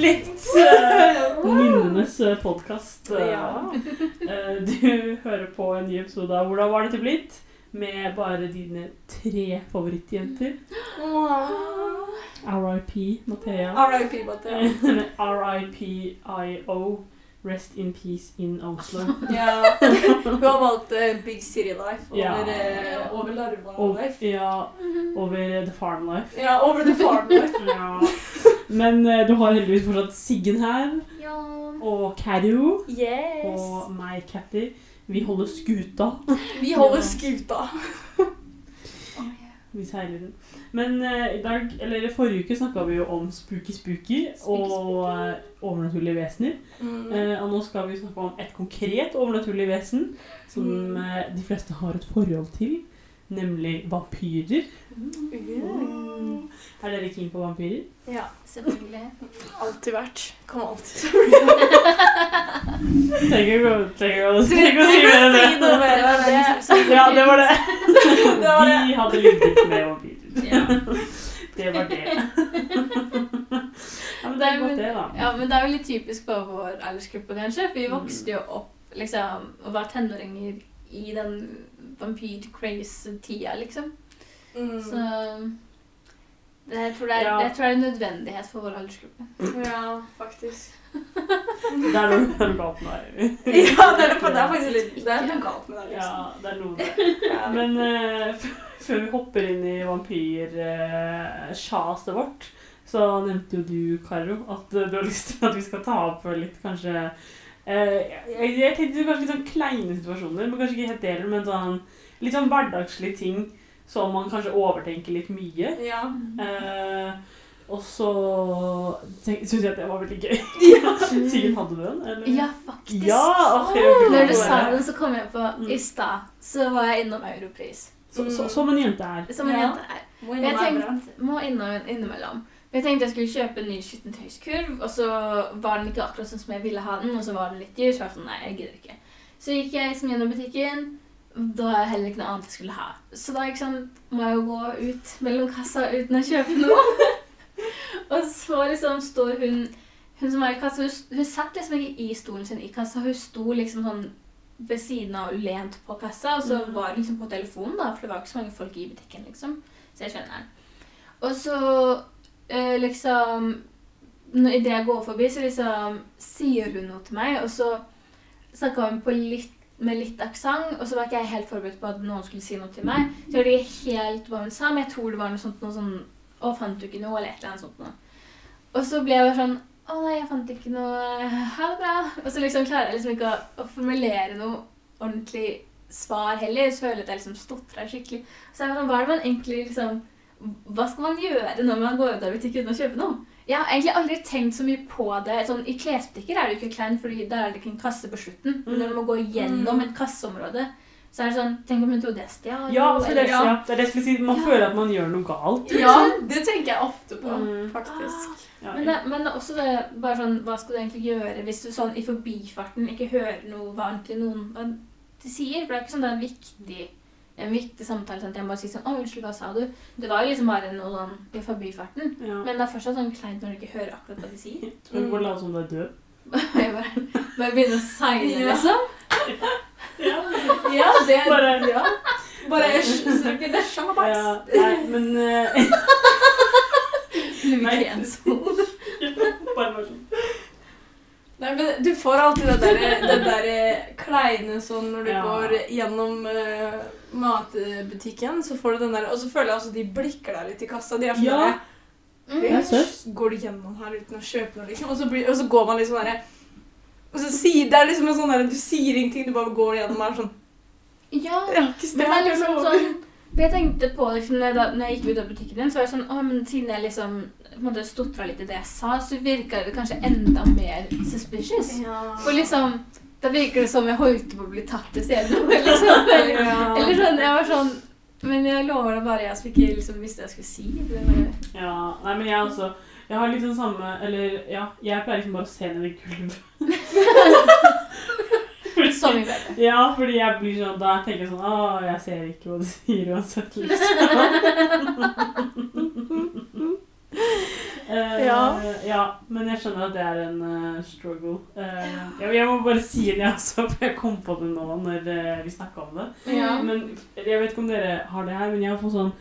blitt? uh, Minnenes podkast. Ja. Du hører på en ny episode av Hvordan var dette blitt? Med bare dine tre favorittjenter. RIP Mathea. R.I.P. Mathea. RIP-IO. Rest in peace in Oslo. Ja. Hun har valgt uh, Big City Life over, Ja. uh, over Larva Life. ja, over The Farm Life. Ja, over The Farm Life. Ja. Men uh, du har heldigvis fortsatt Siggen her, Ja. og Karo, Yes. og meg, Catty. Vi holder skuta. Vi holder skuta. Vi seiler den. Men uh, i dag, eller i forrige uke snakka vi jo om spooky spooky og eh, overnaturlige vesener. Mm. Uh, og nå skal vi snakke om et konkret overnaturlig vesen som Mm. de fleste har et forhold til, nemlig vampyrer. Mm. Er dere keen på vampyrer? Ja. Selvfølgelig. Alltid vært. Kommer alltid Tenk å å- trenger ikke å si mer enn noe det. mer enn det. Ja, det var det. Det var det. Vi hadde ligget med vampyrer. Det var det. Ja, men det er godt, det, da. ja, men det er jo litt typisk for vår aldersgruppe, kanskje. For vi vokste jo opp liksom, og var tenåringer i den vampyr-craze-tida, liksom. Mm. Så det, jeg, tror det er, Ja. jeg tror det er en nødvendighet for vår aldersgruppe. Ja, faktisk. Det er noe galt med deg. Ja, det er, det er faktisk litt Det er noe galt med det. Ja, Liksom. det er noe med Ja, Men uh, før vi hopper inn i vampyrsjaset vårt, så nevnte jo du, Karo, at eh, du har lyst til at vi skal ta opp litt kanskje eh, jeg, jeg tenkte kanskje litt sånn kleine situasjoner, men kanskje ikke helt det, men sånn litt sånn hverdagslige ting som man kanskje overtenker litt mye. Ja. Eh, og så syns jeg at det var veldig gøy. Sikkert hadde du den? Eller? Ja, faktisk. Ja, jeg Når du sa den, så kom jeg på Mm. i stad, så var jeg innom Europris. Så, så, som en jente er. Som en Ja. jente er. Må Men Jeg innom bra. tenkte, må innom, innimellom. Jeg tenkte jeg skulle kjøpe en ny skittentøyskurv, og så var den ikke akkurat sånn som jeg ville ha den, og så var den litt dyr, så var jeg sånn, nei, jeg gidder ikke. Så gikk jeg liksom gjennom butikken, da er jeg heller ikke noe annet jeg skulle ha. Så da sant, må jeg jo gå ut mellom kassa uten å kjøpe noe. og så liksom står hun, hun som var i kassa, hun, hun satt liksom ikke i stolen sin i kassa, hun sto liksom sånn ved siden av og lent på kassa, og så Mm. var hun liksom på telefonen da, for det var ikke så mange folk i butikken liksom. Så jeg skjønner. Og så eh, liksom Idet jeg går forbi, så liksom sier hun noe til meg, og så snakka hun på litt, med litt aksent, og så var ikke jeg helt forberedt på at noen skulle si noe til meg. Så jeg ikke helt hva hun sa, men jeg tror det var noe sånt noe sånn Å, fant du ikke noe? Eller et eller annet sånt noe. Og så ble jeg bare sånn Å nei, jeg fant ikke noe. Ha det bra. Og så liksom klarer jeg liksom ikke å, å formulere noe ordentlig svar heller. Så føler jeg at jeg liksom stotrer skikkelig. Så jeg var sånn, hva er det man egentlig liksom hva skal man gjøre når man går ut av butikken uten å kjøpe noe? Jeg har egentlig aldri tenkt så mye på det. Sånn, I klesbutikker er det jo ikke kleint, for der er det ikke en kasse på slutten. Men når du må gå gjennom Mm. et kasseområde, så er det sånn Tenk om hun trodde jeg stjal Ja, noe, det, eller- ja, det er det jeg skulle si. Man Ja. føler at man gjør noe galt. Ja, det tenker jeg ofte på, Mm. faktisk. Ja, Men, det, men er også det, bare sånn, hva skal du egentlig gjøre hvis du sånn i forbifarten ikke hører noe hva egentlig noen hva de sier? For det er ikke sånn det er viktig, en viktig samtale. Sånn at jeg bare sier sånn 'Å, unnskyld, hva sa du?' Det var jo liksom bare noe sånn i forbifarten. ja. Men det er fortsatt sånn kleint når du ikke hører akkurat hva de sier. Skal vi bare later som du er død? Jeg bare, bare begynner å seile, Ja. liksom. Ja. Ja, det Bare- ja. Bare jeg snakker det samme ja. Nei, men uh... Nei. Bare bare sånn. Nei, men du får alltid det der, det der kleine sånn når du Ja. går gjennom uh, matbutikken, så får du den der, og så føler jeg også de blikker deg litt i kassa. De er sånn Ja. der, Mm. Går du gjennom her uten å kjøpe noe, liksom? Og så, blir, og så går man liksom der Og så sier det er liksom en sånn der, Du sier ingenting, du bare går gjennom her sånn Ja, Jeg har ikke men det er liksom sånn Jeg tenkte på liksom, når, jeg, da, når jeg gikk ut av butikken din, så var jeg sånn Å, men siden jeg liksom måte stotra litt i det jeg sa, så virka det kanskje enda mer suspicious. Ja. For liksom Da virker det som jeg holdt på å bli tatt i scenen. Liksom. Eller, Ja. eller sånn, jeg var sånn Men jeg lover det bare jeg som ikke liksom visste jeg skulle si. Det var, Ja, nei, men jeg også Jeg har litt sånn samme Eller, ja, jeg pleier liksom bare å se ned i gulvet. Fordi- så mye bedre. Ja, fordi jeg blir sånn Da tenker jeg sånn Å, jeg ser ikke hva du sier uansett, liksom. Eh, Ja. ja. Men jeg skjønner at det er en uh, struggle. Eh, jeg, jeg må bare si det, altså, for jeg kom på det nå når vi snakka om det. Ja. Men Jeg vet ikke om dere har det her, men jeg har fått sånn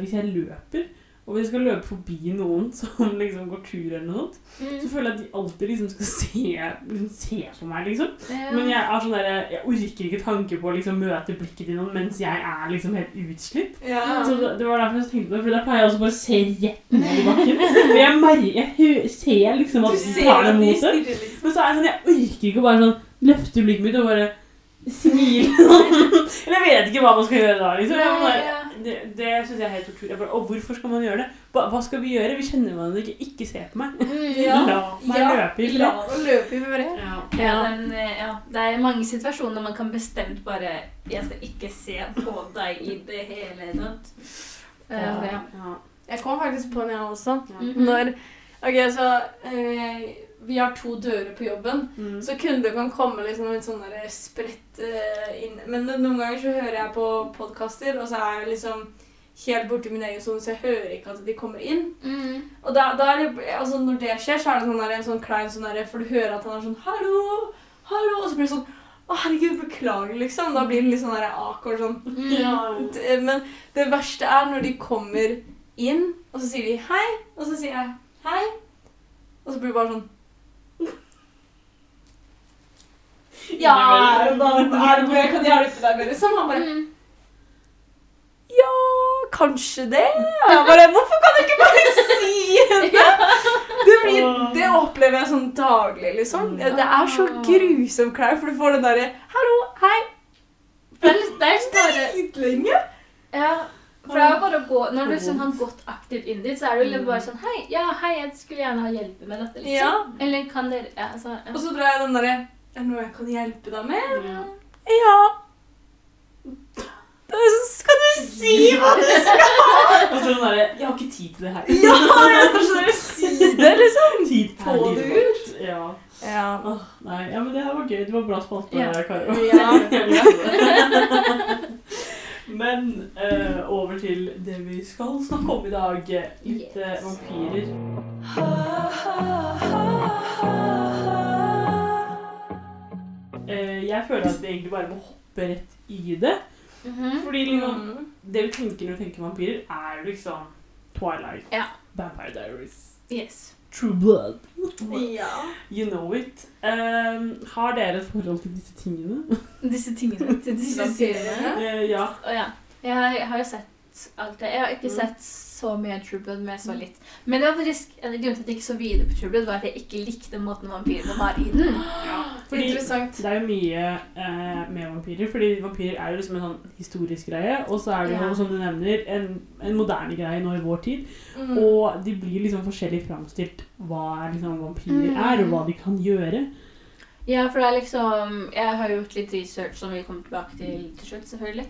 Hvis jeg løper, og hvis jeg skal løpe forbi noen som liksom går tur eller noe sånt, så Mm. føler jeg at de alltid liksom skal se, liksom se på meg, liksom. Ja. Men jeg er sånn der, jeg orker ikke tanke på å liksom møte blikket til noen mens jeg er liksom helt utslitt. Ja. Så det var derfor jeg tenkte på det, for da pleier jeg også bare å se rett ned i bakken. Men jeg, merker, jeg ser liksom at Du de tar det mot deg. liksom. Men så er jeg sånn, jeg orker ikke å bare sånn løfte blikket mitt og bare smile. Eller jeg vet ikke hva man skal gjøre da. liksom. Jeg Nei, bare, ja. Det det syns jeg er helt tortur. Bare, og hvorfor skal man gjøre det? Hva, hva skal vi gjøre? Vi kjenner hverandre ikke. Ikke se på meg. Mm. Ja. La meg Ja, løpe i La fred. løpe i fred. Ja. Ja, den, ja, det er mange situasjoner man kan bestemt bare Jeg skal ikke se på deg i det hele tatt. Eh, ja. Ja. Jeg kom faktisk på en, jeg også. Ja. Når Ok, så eh, Vi har to dører på jobben. Mm. Så kunder kan komme liksom litt sånn spredt eh, inn Men noen ganger så hører jeg på podkaster, og så er jeg liksom helt borti min egen sone, så jeg hører ikke at de kommer inn. Mm. Og da, da det, altså når det skjer, så er det sånn der, en sånn klein sånn der, For du hører at han er sånn 'Hallo! Hallo!' Og så blir det sånn 'Å, herregud, beklager', liksom. Da blir det litt sånn der awkward sånn. Mm. Ja. Men det verste er når de kommer inn, og så sier de 'hei', og så sier jeg 'hei', og så blir det bare sånn Ja, er det noe jeg kan hjelpe deg med, liksom? Han bare Mm. Ja, kanskje det? Jeg bare Hvorfor kan du ikke bare si det? Det, blir, det opplever jeg sånn daglig, liksom. Det det er så grusomt kleint, for du får den derre Hallo, hei. Det er bare Dritlenge. Ja, for det er jo bare å gå Når du liksom har gått aktivt inn dit, så er det jo bare sånn Hei, ja, hei, jeg skulle gjerne ha hjelp med dette, liksom. Ja. Eller kan dere ja, så, ja. Og så drar jeg den derre Er det noe jeg kan hjelpe deg med? Ja. Ja. Skal du si hva du skal! Og så sånn derre Jeg har ikke tid til det her. Ja, jeg skal sånn si det, liksom. Tid på det ut. Ja. Ja. Åh, nei, ja, men det her var gøy. Det var bra spalte, Ja. Karo. Ja. Men uh, over til det vi skal snakke om i dag. Litt eh, Yes. vampyrer. Eh, jeg føler at vi egentlig bare må hoppe rett i det. Mhm. Fordi liksom, Mm. det vi tenker når vi tenker vampyrer, er liksom Twilight, Ja. Vampire Diaries, Yes. True Blood. Ja. You know it. Um, har dere et forhold til disse tingene? Disse tingene til disse Disse seriene. Uh, ja. Oh, ja. Jeg har, jeg har jo sett alt det. Jeg har ikke Mm. sett så mye True Blood, men jeg så litt. Men det var faktisk, en grunn til at jeg ikke så videre på True Blood, var at jeg ikke likte måten vampyrene var i den. Fordi Interessant. det er jo mye eh, med vampyrer, fordi vampyrer er jo liksom en sånn historisk greie, og så er det jo, Ja. som du nevner, en, en moderne greie nå i vår tid. Mm. Og de blir liksom forskjellig framstilt hva liksom vampyrer Mm. er, og hva de kan gjøre. Ja, for det er liksom Jeg har gjort litt research som vi kommer tilbake til til slutt, selvfølgelig.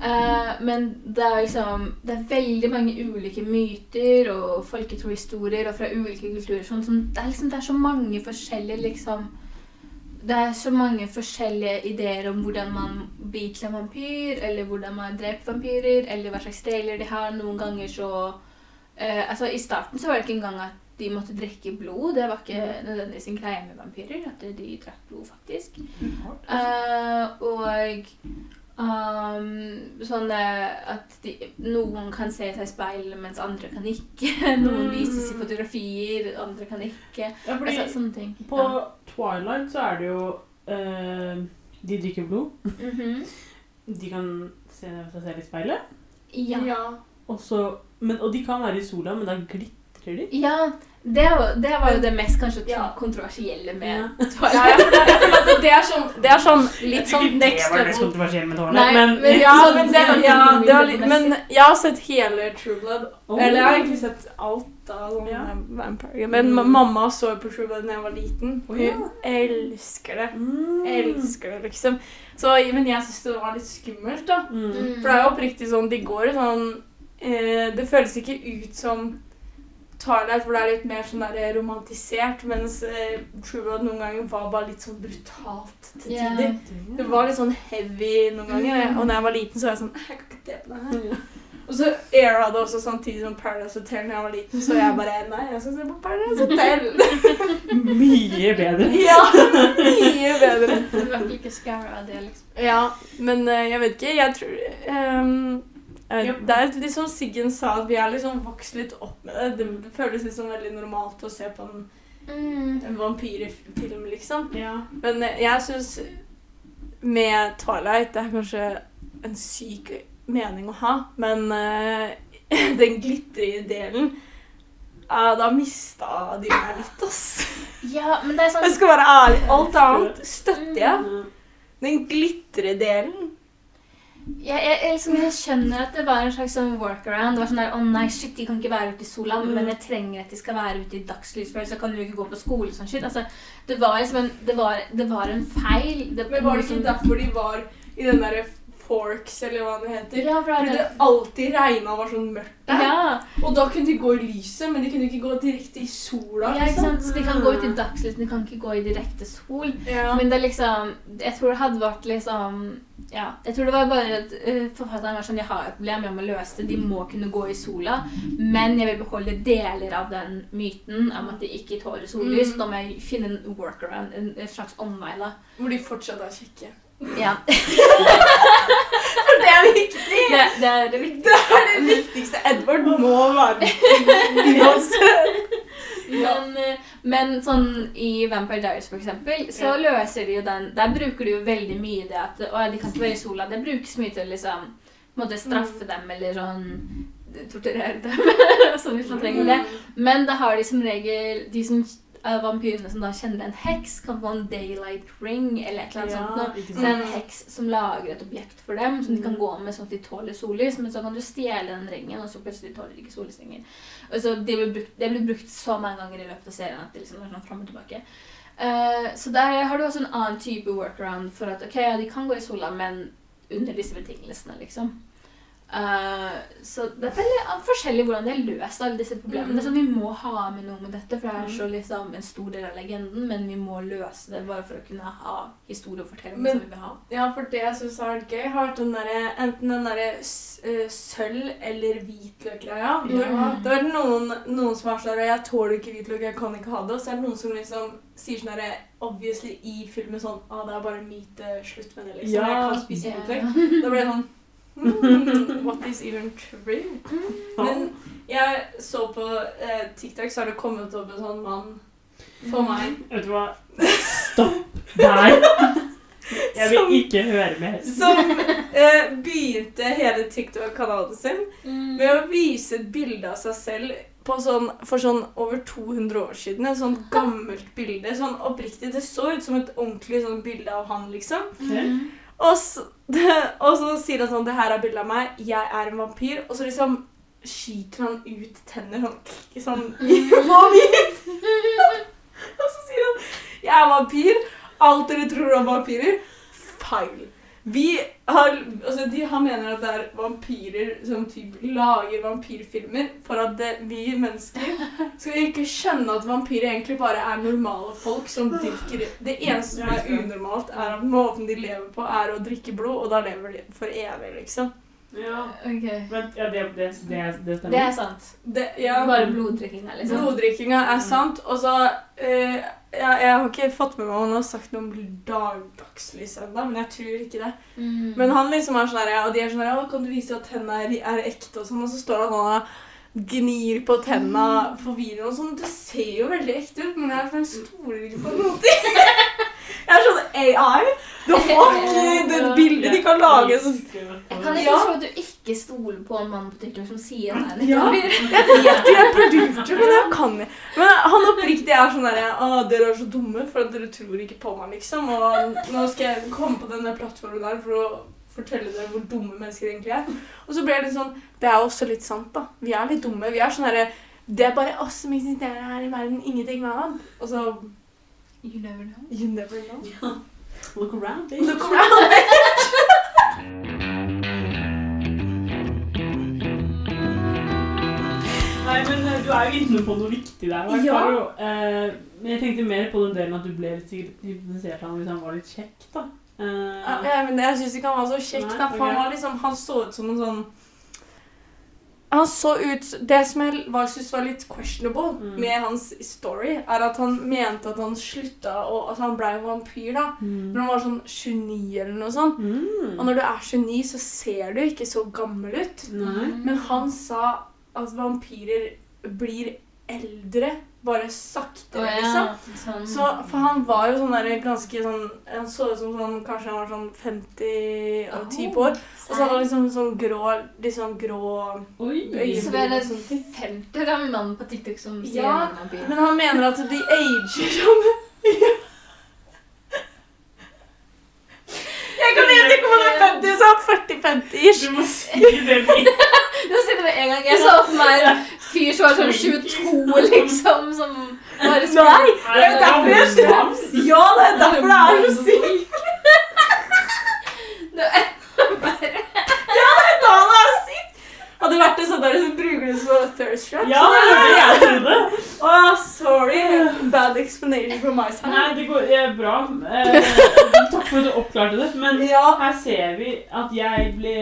Eh, men det er liksom Det er veldig mange ulike myter og folketrohistorier og fra ulike kulturer. Sånn, som, det, er liksom, det er så mange forskjellige liksom Det er så mange forskjellige ideer om hvordan man biter en vampyr, eller hvordan man dreper vampyrer, eller hva slags regler de har. Noen ganger så eh, Altså, i starten så var det ikke engang at de måtte drikke blod. Det var ikke nødvendigvis en greie med vampyrer. At de drakk blod, faktisk. Uh, og um, sånn at de, noen kan se seg i speilet, mens andre kan ikke. Noen Mm. vises i fotografier, andre kan ikke. Ja, fordi Altså, sånne ting. på Twilight så er det jo uh, De drikker blod. Mhm. De kan se seg selv i speilet. ja. Ja. Også, men, og de kan være i sola, men da glitrer de. Ja, det var, det var jo det mest kanskje Ja. kontroversielle med Ja. Ja, at det er sånn, det er sånn litt sånn sånn level. det var mest kontroversielle med Twilight, men, men- Ja, Sånn men, det, ja, det var litt, men jeg har sett hele True Blood. Oh. Eller jeg har egentlig sett alt av sånn Ja. Vampire. Men Mm. mamma så på True Blood da jeg var liten. og Hun ja. elsker det. Mm. Elsker det, liksom. Så, men jeg syns det var litt skummelt, da. Mm. For det er jo oppriktig sånn De går i sånn eh, Det føles ikke ut som Twilight, hvor det er litt mer sånn der romantisert, mens eh, True Blood noen ganger var bare litt sånn brutalt til tider. Yeah. Det var litt sånn heavy noen ganger. Mm. Og når jeg var liten, så var jeg sånn Jeg kan ikke se på det her. Ja. Og så era det også samtidig som Paradise Hotel da jeg var liten, så jeg bare Nei, jeg skal se på Paradise Hotel. Mye bedre. ja, mye bedre. Du er ikke scara av det, liksom. Ja, men uh, jeg vet ikke. Jeg tror ehm, eh, Ja. Det er litt som Siggen sa, at vi har liksom vokst litt opp med det. Det, føles liksom veldig normalt å se på en, en vampyrfilm, liksom. Ja. Men eh, jeg syns med Twilight Det er kanskje en syk mening å ha, men uh, den glitrige delen ja, Da mista de meg litt, ass. Ja, men det er sånn Jeg skal være ærlig. Alt annet støtter jeg. Den Den glitredelen jeg, jeg, jeg, liksom, jeg skjønner at det var en slags sånn workaround. Det var sånn der, å nei, shit, De kan ikke være ute i sola, Mm. men jeg trenger at de skal være ute i dagslys, for ellers så kan du ikke gå på skole. sånn shit. Altså, det var liksom en, det var, det var en feil. Det, Men var det ikke liksom- derfor de var i den derre Forks, eller hva det heter? Ja, for det, alltid regna og var sånn mørkt der. ja, Og da kunne de gå i lyset, men de kunne ikke gå direkte i sola. ja, ikke liksom. sant? Så de kan gå ut i dagslys, men de kan ikke gå i direkte sol. Ja. Men det er liksom Jeg tror det hadde vært liksom Ja. Jeg tror det var bare at uh, forfatteren var sånn Jeg har et problem, jeg må løse det. De må kunne gå i sola. Men jeg vil beholde deler av den myten om at de ikke tåler sollys. Mm. Da må jeg finne en workaround, en, en slags omvei, da. Hvor de fortsatt er kjekke. Ja. For det er viktig! Det, det er det viktige. Det er det viktigste. Edward må være uansett. Men, eh, men sånn i Vampire Diaries for eksempel, så løser de jo den Der bruker de jo veldig mye det at å, de kan ikke være i sola. Det brukes mye til å liksom måtte straffe dem eller sånn torturere dem. sånn hvis man trenger det. Men da har de som regel De som er vampyrene som da kjenner en heks, kan få en daylight ring eller et eller annet sånt. noe. Så det er en heks som lager et objekt for dem som de kan gå med sånn at de tåler sollys. Men så kan du stjele den ringen, og så plutselig tåler de ikke sollys lenger. Og så det blir brukt, det blir brukt så mange ganger i løpet av serien at det liksom er sånn frem og tilbake. Uh, så der har du også en annen type workaround for at ok, ja, de kan gå i sola, men under disse betingelsene, liksom. Eh, så det er veldig forskjellig hvordan de har løst alle disse problemene. Mm. sånn Vi må ha med noe med dette, for det er så liksom en stor del av legenden, men vi må løse det bare for å kunne ha historiefortellingen som vi vil ha. Ja, for det jeg syns har vært gøy, har vært den der, Enten den derre eh, sølv- eller hvitløk-greia. Ja. Det har vært noen, noen som har sånn 'Jeg tåler ikke hvitløk, jeg kan ikke ha det.' Og så er det noen som liksom sier sånn herre Obviously i filmen sånn 'Å, det er bare myte, Slutt med det, liksom. Ja. Jeg kan spise hvitløk.' Da blir det sånn hmm, What is even true? Men jeg så på eh, TikTok, så har det kommet opp en sånn mann for meg Vet du hva? Stopp der. Jeg vil Som- ikke høre mer. som eh, begynte hele TikTok-kanalen sin Mm. Ved å vise et bilde av seg selv på sånn, for sånn over 200 år siden. Et sånn gammelt bilde. Sånn oppriktig. Det så ut som et ordentlig sånn bilde av han, liksom. Mm. Og så, og så sier han sånn Det her er bilde av meg. Jeg er en vampyr. Og så liksom skyter han ut tenner sånn, sånn. Og så sier han Jeg er vampyr. Alt dere tror om vampyrer, feil. Vi har, altså de, Han mener at det er vampyrer som typ lager vampyrfilmer for at det, vi mennesker skal ikke skjønne at vampyrer egentlig bare er normale folk som drikker Det eneste som er unormalt, er at måten de lever på, er å drikke blod, og da lever de for evig, liksom. Ja. Okay. Men, ja, det, det, det, det stemmer. Det er sant. Det, ja, Bare bloddrikkinga, liksom. Bloddrikkinga er sant, og så eh, ja, Jeg har ikke fått med meg om han har sagt noe om dagdagslys ennå, men jeg tror ikke det. Mm. Men han liksom er sånn her, ja, og de er sånn her, «Å, Kan du vise at tennene er, er ekte? Og sånn, og så står han og gnir på tenna på videoen og sånn. Det ser jo veldig ekte ut, men jeg jeg stoler ikke på noe. Jeg er sånn AI. The fuck? Det bildet de kan lage sånn Jeg kan ikke tro at du ikke stoler på en mann på TikTok som sier nei. er Ja. Jeg vet jo, jeg producer, men jeg kan ikke. Men han oppriktig er sånn der Å, dere er så dumme, for at dere tror ikke på meg, liksom. Og nå skal jeg komme på denne plattformen der for å fortelle dere hvor dumme mennesker egentlig er. Og så ble det litt sånn Det er også litt sant, da. Vi er litt dumme. Vi er sånn herre Det er bare oss som eksisterer her i verden. Ingenting med annet. Og så You never know. You never know. Look around, bitch. Look around. Nei, men eh, du er jo inne på noe viktig der. Ja. jo. Eh, men jeg tenkte mer på den delen at du ble litt hypnotisert av ham hvis han var litt kjekk, da. Eh, Ja, men jeg syns ikke han var så kjekk. Nei, for han var liksom Han så ut som en sånn han så ut Det som jeg var, synes var litt questionable Mm. med hans story, er at han mente at han slutta og at han ble en vampyr, da. Når han var sånn 29 eller noe sånt. Mm. Og når du er 29, så ser du ikke så gammel ut. Nei. Men han sa at vampyrer blir eldre, bare saktere, ja. liksom. Sånn. Så, for han var jo sånn der ganske sånn Han så ut som sånn Kanskje han var sånn 50 og 10 på år. Og så hadde han liksom sånn grå sånn grå Oi. Så det er en sånne ting. 50 år gammel mann på TikTok som sier Ja. Men han mener at de ager sånn. Jeg kan ikke om han er 50, så han er 40-50-ish. Du må si det med Nå sitter vi en gang. Jeg så for meg fyr som var sånn 22, liksom, som bare Nei! Det er derfor jeg. Ja, det er derfor det er så sykt. Det er bare Da det er sykt. Hadde det vært en sånn der som bruker det som thirst trap. Ja, det var det jeg trodde. Oh, sorry. Bad explanation from my side. Nei, det går er bra. Eh, takk for at du oppklarte det. Men Ja. her ser vi at jeg ble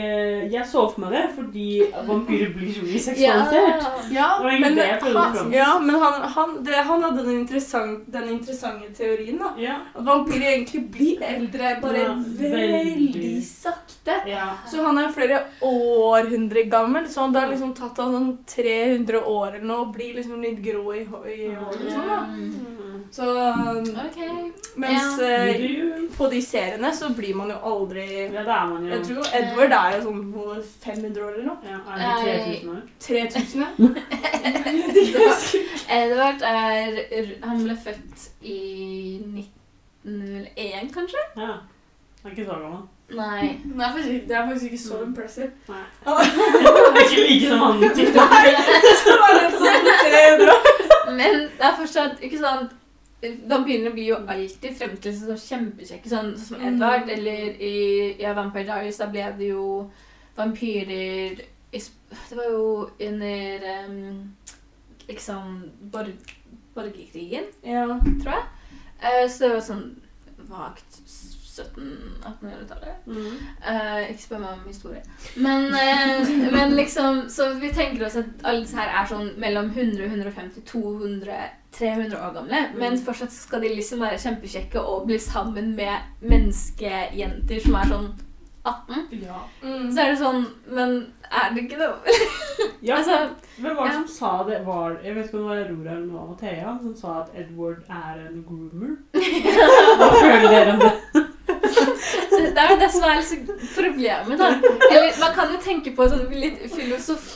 Jeg så for meg det fordi vampyrer blir så mye seksualisert. Ja, Det var egentlig men, det jeg prøvde han, fram. ja, men han, han, det, han hadde den, interessante, den interessante teorien da. Ja. At vampyrer egentlig blir eldre, bare Ja, veldig veldig. sakte. ja. Så han er flere århundre gammel, så det har liksom tatt av sånn 300 år eller noe, og blir liksom litt grå i, i håret. Sånn, da. Mm. Så, okay. Mens Ja. eh, på de seriene så blir man jo aldri Ja, det er man jo. Jeg tror Edward er jo sånn hvor 500 år eller noe. Ja, er det 3000 år? 3000, ja. Edvard er Han ble født i 1901, kanskje? Ja. Han er ikke så gammel. Nei. Det er faktisk, det er faktisk ikke så impressive. Nei. Det er ikke like som han TikTok. sånn 300 år. Men det er fortsatt ikke sant Vampyrene blir jo alltid fremstilt som kjempekjekke, sånn som Mm. Edvard. Eller i ja, Vampire Diaries, da ble det jo vampyrer i, Det var jo under um, liksom borg, borgerkrigen, Ja. tror jeg. Uh, så det var sånn vagt 1700-1800-tallet. Mm. Uh, ikke spør meg om historie. Men, uh, men liksom Så vi tenker oss at alle disse her er sånn mellom 100, 150, 200, 300 år gamle. Men fortsatt skal de liksom være kjempekjekke og bli sammen med menneskejenter som er sånn 18. Ja. Mm. Så er det sånn Men er det ikke noe ja. Altså, Hvem var det ja. som sa det? Var, jeg vet ikke om det var Aurora eller noe av Thea som sa at Edward er en groomer. Hva føler dere om det? Det er jo det som er liksom problemet, da. Eller man kan jo tenke på sånn litt filosof,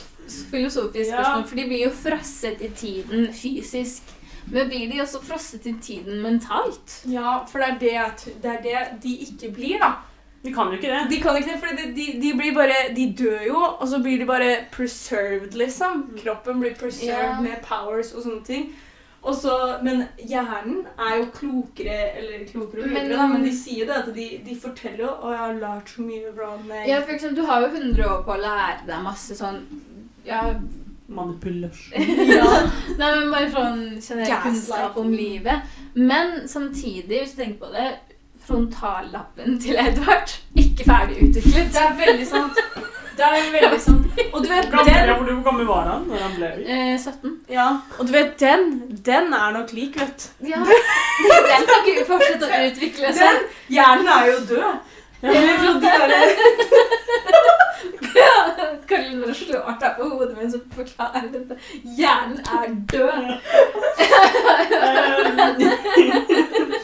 filosofisk Ja. spørsmål, for de blir jo frosset i tiden fysisk. Men blir de også frosset i tiden mentalt? Ja, for det er det, at, det er det de ikke blir, da. De kan jo ikke det. De kan ikke det, for de, de, de blir bare De dør jo, og så blir de bare preserved, liksom. Kroppen blir preserved yeah. med powers og sånne ting. Og så, men hjernen er jo klokere Eller klokere og Men- da, men de sier det at de, de forteller jo Å, jeg har lært så mye bra med Ja, for eksempel, du har jo 100 år på å lære deg masse sånn ja, Manipulasjon. ja. Nei, men bare sånn generell kunnskap om livet. Men samtidig, hvis du tenker på det Frontallappen til Edvard ikke ferdig utviklet. Det er veldig sant. Det er veldig sant. Og du vet, den, hvor gammel var han når han ble Eh, 17. ja, og du vet, den, den er nok lik, vet du. Ja. Den kan ikke fortsette å utvikle seg. Den, hjernen er jo død. Eller så de der, Karoline bare slår deg på hodet mens hun forklarer dette. Hjernen er død.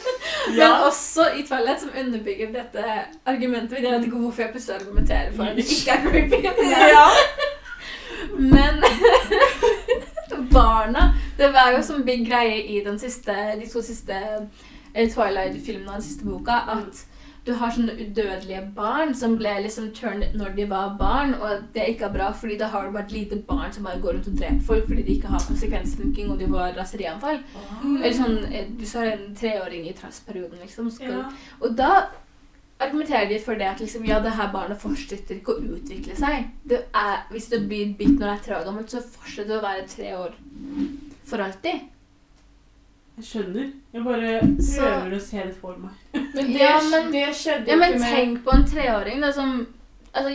Men Ja. også i Twilight, som underbygger dette argumentet. Jeg vet ikke hvorfor jeg plutselig argumenterer for at det ikke er creepy. ja. Men barna Det var jo som big greie i den siste, de to siste eh, Twilight-filmene og den siste boka at du har sånne udødelige barn som ble liksom turned når de var barn, og det er ikke bra, fordi da har du bare et lite barn som bare går rundt og dreper folk fordi de ikke har konsekvensthinking og de får raserianfall. Eller sånn, eh, Du har en treåring i transperioden, liksom. Ja. Og da argumenterer de for det at liksom, ja, det her barnet fortsetter ikke å utvikle seg. Det er, hvis du blir bitt når det er tre år gammelt, så fortsetter det å være tre år for alltid. Jeg skjønner. Jeg bare prøver å se det for meg. Men det, Ja, men- det skjedde Ja, jo men ikke med tenk på en treåring da, som altså,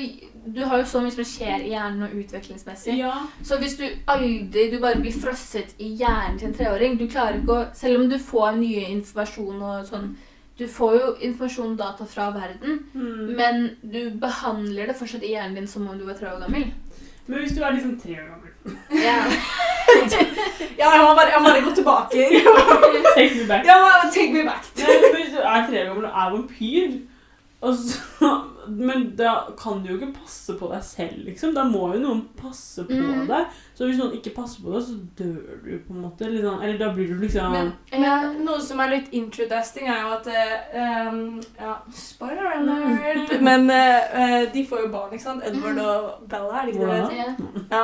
Du har jo så mye som skjer i hjernen og utviklingsmessig. Ja. Så hvis du aldri du bare blir frosset i hjernen til en treåring du klarer ikke å, Selv om du får nye informasjon og sånn Du får jo informasjon og data fra verden, Mm. men du behandler det fortsatt i hjernen din som om du var tre år gammel. Men hvis du er liksom tre år gammel Ja. Ja, jeg må bare, jeg må bare gå tilbake. Take me back. Jeg må take me back. Du er tre år gammel og er vampyr og så, Men da kan du jo ikke passe på deg selv, liksom. Da må jo noen passe på Mm. deg. Så hvis noen ikke passer på deg, så dør du på en måte. Eller, sånn, eller da blir du liksom Men, men noe som er litt interesting, er jo at um, Ja, spoiler alert! Men eh, eh, de får jo barn, ikke sant? Edward og Bella, er det ikke det? Ja. Ja.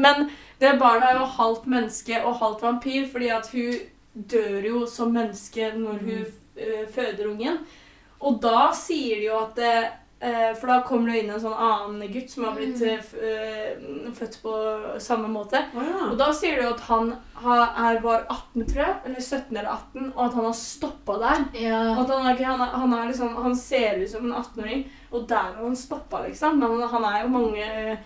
Men det barnet er jo halvt menneske og halvt vampyr, fordi at hun dør jo som menneske når hun mm. føder ungen. Og da sier de jo at det, eh, For da kommer det inn en sånn annen gutt som har blitt Mm. eh, eh, født på samme måte. Oh, ja. Og da sier de jo at han er, var 18, tror jeg, eller 17 eller 18, og at han har stoppa der. Ja. At han, er, han, er, han, er liksom, han ser ut som en 18-åring, og der har han stoppa, liksom. Men han, han er jo mange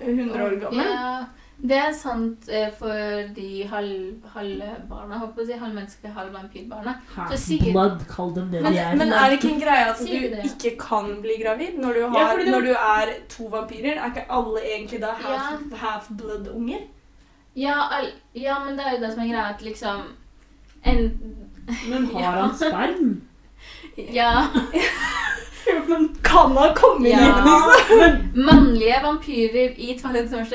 eh, hundre år gammel. Ja, det er sant eh, for de halv, halvbarna, håper jeg å si, halvmenneske, halvvampyrbarna. Så Blood, kall dem det Men, de er. men er det ikke en greie at Sier du ikke kan bli gravid når du, Ja, har, fordi det- når du er to vampyrer? Er ikke alle egentlig da half, half blood-unger? Ja, al ja, men det er jo det som er greia, at liksom en, Men har han sperm? Ja. men, Kan ha kommet Ja. inn, liksom? Mannlige vampyrer i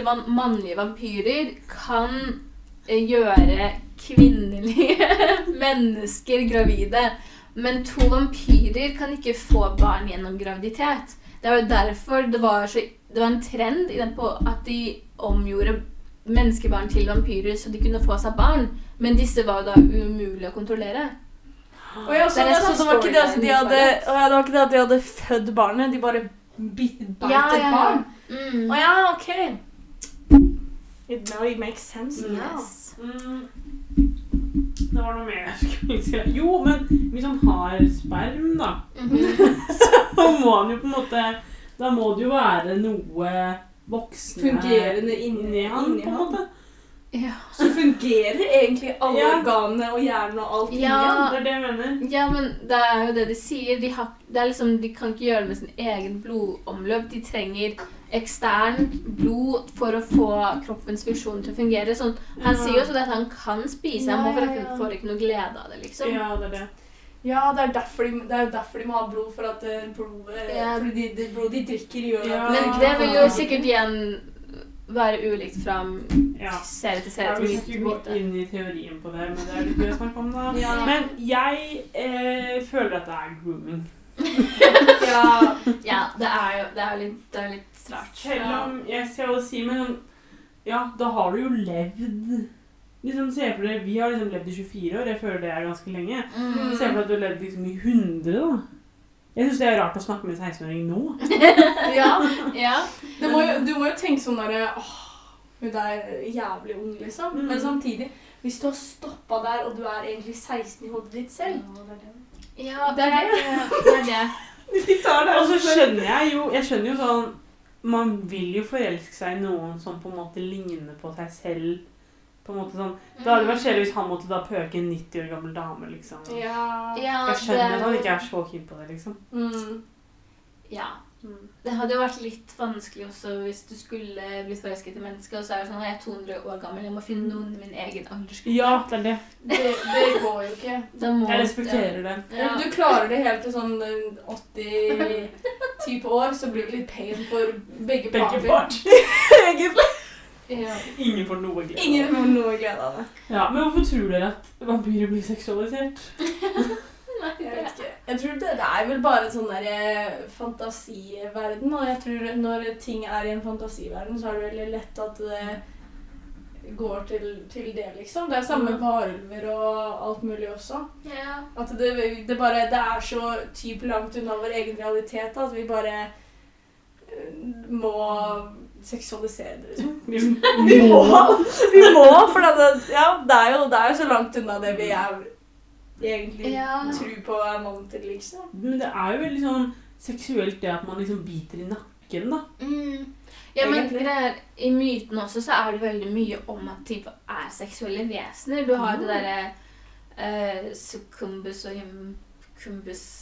van- mannlige vampyrer kan eh, gjøre kvinnelige mennesker gravide. Men to vampyrer kan ikke få barn gjennom graviditet. Det var jo derfor det var, så, det var en trend i den på at de omgjorde menneskebarn til vampyrer så de kunne få seg barn. Men disse var jo da umulig å kontrollere. Og jeg, så, Det så, det var ikke det at de hadde, ja, det var ikke det at de hadde født barnet, de bare bit, beit et barn. Mm. Å ja, ok. It now it makes sense. Yes. mm, Det var noe mer jeg skulle si. Jo, men hvis han har sperm, da, Mhm. så må han jo på en måte Da må det jo være noe voksne Fungerende inni, inni han, på en han. måte. Ja. Så fungerer egentlig alle Ja. organene og hjernen og alt Ja. igjen. Det er det jeg mener. Ja, men det er jo det de sier. De, har, det er liksom, de kan ikke gjøre det med sin egen blodomløp. De trenger ekstern blod for å få kroppens funksjon til å fungere. Sånn, han Ja. sier jo også at han kan spise, Ja, han må ja, får, ikke, får ikke noe glede av det, liksom. Ja, det er det. Ja, det er, derfor de, det er derfor de må ha blod, for at blodet blod, eh, Ja. fordi de, det blodet de drikker, gjør Ja. Men det vil jo sikkert igjen være ulikt fra Ja. serie til serie Jeg vil ikke gå inn i teorien på det, men det er litt gøy å snakke om, da. Ja. Men jeg eh, føler at det er grooming. ja. Ja, det er jo det er litt, det er litt rart. Selv om jeg skal jo si men Ja, da har du jo levd Liksom, Se for deg, Vi har liksom levd i 24 år. Jeg føler det er ganske lenge. Mm. Se for deg at du har levd liksom i 100. da. Jeg syns det er rart å snakke med en 16-åring nå. ja. Ja. Det må jo, du må jo tenke sånn derre Åh, hun er jævlig ung, liksom. Mm. Men samtidig, hvis du har stoppa der, og du er egentlig 16 i hodet ditt selv ja, Det er det. det. er det. Tar Og så skjønner jeg jo Jeg skjønner jo sånn Man vil jo forelske seg i noen som på en måte ligner på seg selv. På en måte sånn Det hadde vært kjedelig hvis han måtte da pøke en 90 år gammel dame, liksom. Ja. Ja, Jeg skjønner at han ikke er så keen på det, liksom. Mm. Ja. Det hadde jo vært litt vanskelig også hvis du skulle blitt forelsket i mennesker, og så er det sånn at jeg er 200 år gammel, jeg må finne noen i min egen aldersgruppe. Ja, det er det. Det, det går jo ikke. Da må Jeg respekterer det. Ja. Om du klarer det helt til sånn eh, 80 type år, så blir det litt pain for begge Begge parter. part. Egentlig. Ja. Ingen får noe glede. Ingen får noe glede av det. Ja, Men hvorfor tror dere at vampyrer blir seksualisert? Jeg vet ikke. Jeg tror det, det er vel bare en sånn der eh, fantasiverden, og jeg tror når ting er i en fantasiverden, så er det veldig lett at det går til, til det, liksom. Det er samme med varulver og alt mulig også. Ja. At det, det bare Det er så typ langt unna vår egen realitet at vi bare må må seksualisere det, liksom. Vi må! Vi må, for det, ja, det, er jo, det er jo så langt unna det vi er egentlig Ja. tror på er målet, liksom. Men det er jo veldig sånn seksuelt det at man liksom biter i nakken, da. Mm. Ja, men greier, I myten også så er det veldig mye om at type er seksuelle vesener. Du har det Ah. derre uh, succumbus og himcumbus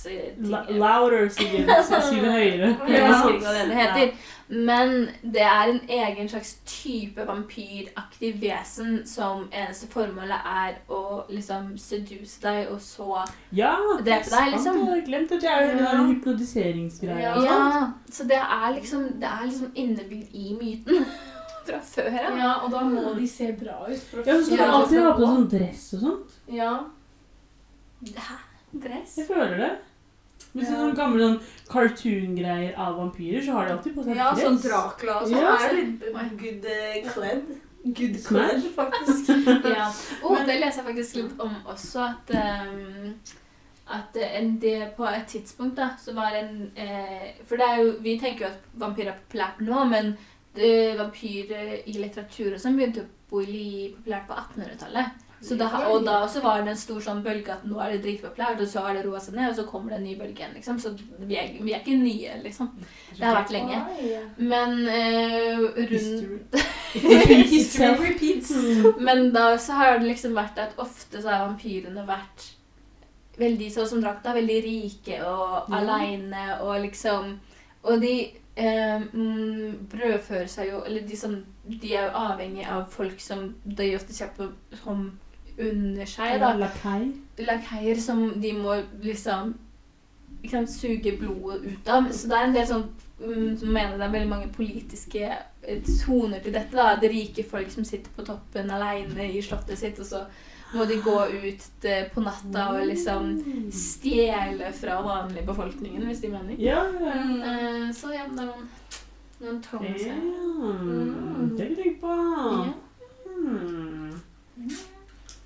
eh, La ting- louder, sier si høyere. Jeg Ja. husker ikke hva det heter. Men det er en egen slags type vampyraktig vesen som eneste formålet er å liksom seduse deg, og så Ja, Det på deg, liksom. Ja, Jeg glemt det. Det er jo den Ja. der hypnotiseringsgreia. Ja. sånt. Ja, så det er liksom, det er liksom innebygd i myten fra før av. Ja, og da må de se bra ut. For å Ja, så skal Ja. du alltid ha på sånn dress og sånt. Ja. Hæ? Dress? Jeg føler det. Hvis det er Ja. sånne gamle sånn cartoon-greier av vampyrer, så har de alltid på seg ja, dress. sånn Dracula og sånn. Ja. er litt good eh, kledd. Good kledd, faktisk. Ja. Og oh, det leser jeg faktisk litt om også, at um, at en det på et tidspunkt da, så var en eh, For det er jo, vi tenker jo at vampyrer er populært nå, men det, vampyrer i litteratur og sånn begynte å bli populært på 1800-tallet. Så da, og da også var det en stor sånn bølge at nå er det dritpopulært, og så har det roa seg ned, og så kommer det en ny bølge igjen. liksom. Så vi er, vi er ikke nye, liksom. Det har vært lenge. Men uh, rundt repeats. Men da så har det liksom vært at ofte så har vampyrene vært veldig sånn som Drakta, veldig rike og mm. aleine og liksom Og de eh, mm, brødfører seg jo Eller de som De er jo avhengig av folk som de ofte kjøper som under seg, da. Lakei. Lakeier som de må liksom sant, suge blodet ut av. Så det er en del sånn mm, som mener det er veldig mange politiske soner toner til dette. da, Det rike folk som sitter på toppen alene i slottet sitt, og så må de gå ut eh, på natta og liksom stjele fra vanlig befolkningen, hvis de mener. Ja, ja. Mm. Eh, så ja, det er noen, noen tones Ja, Mm. Det har jeg ikke tenkt på. Ja. Hmm.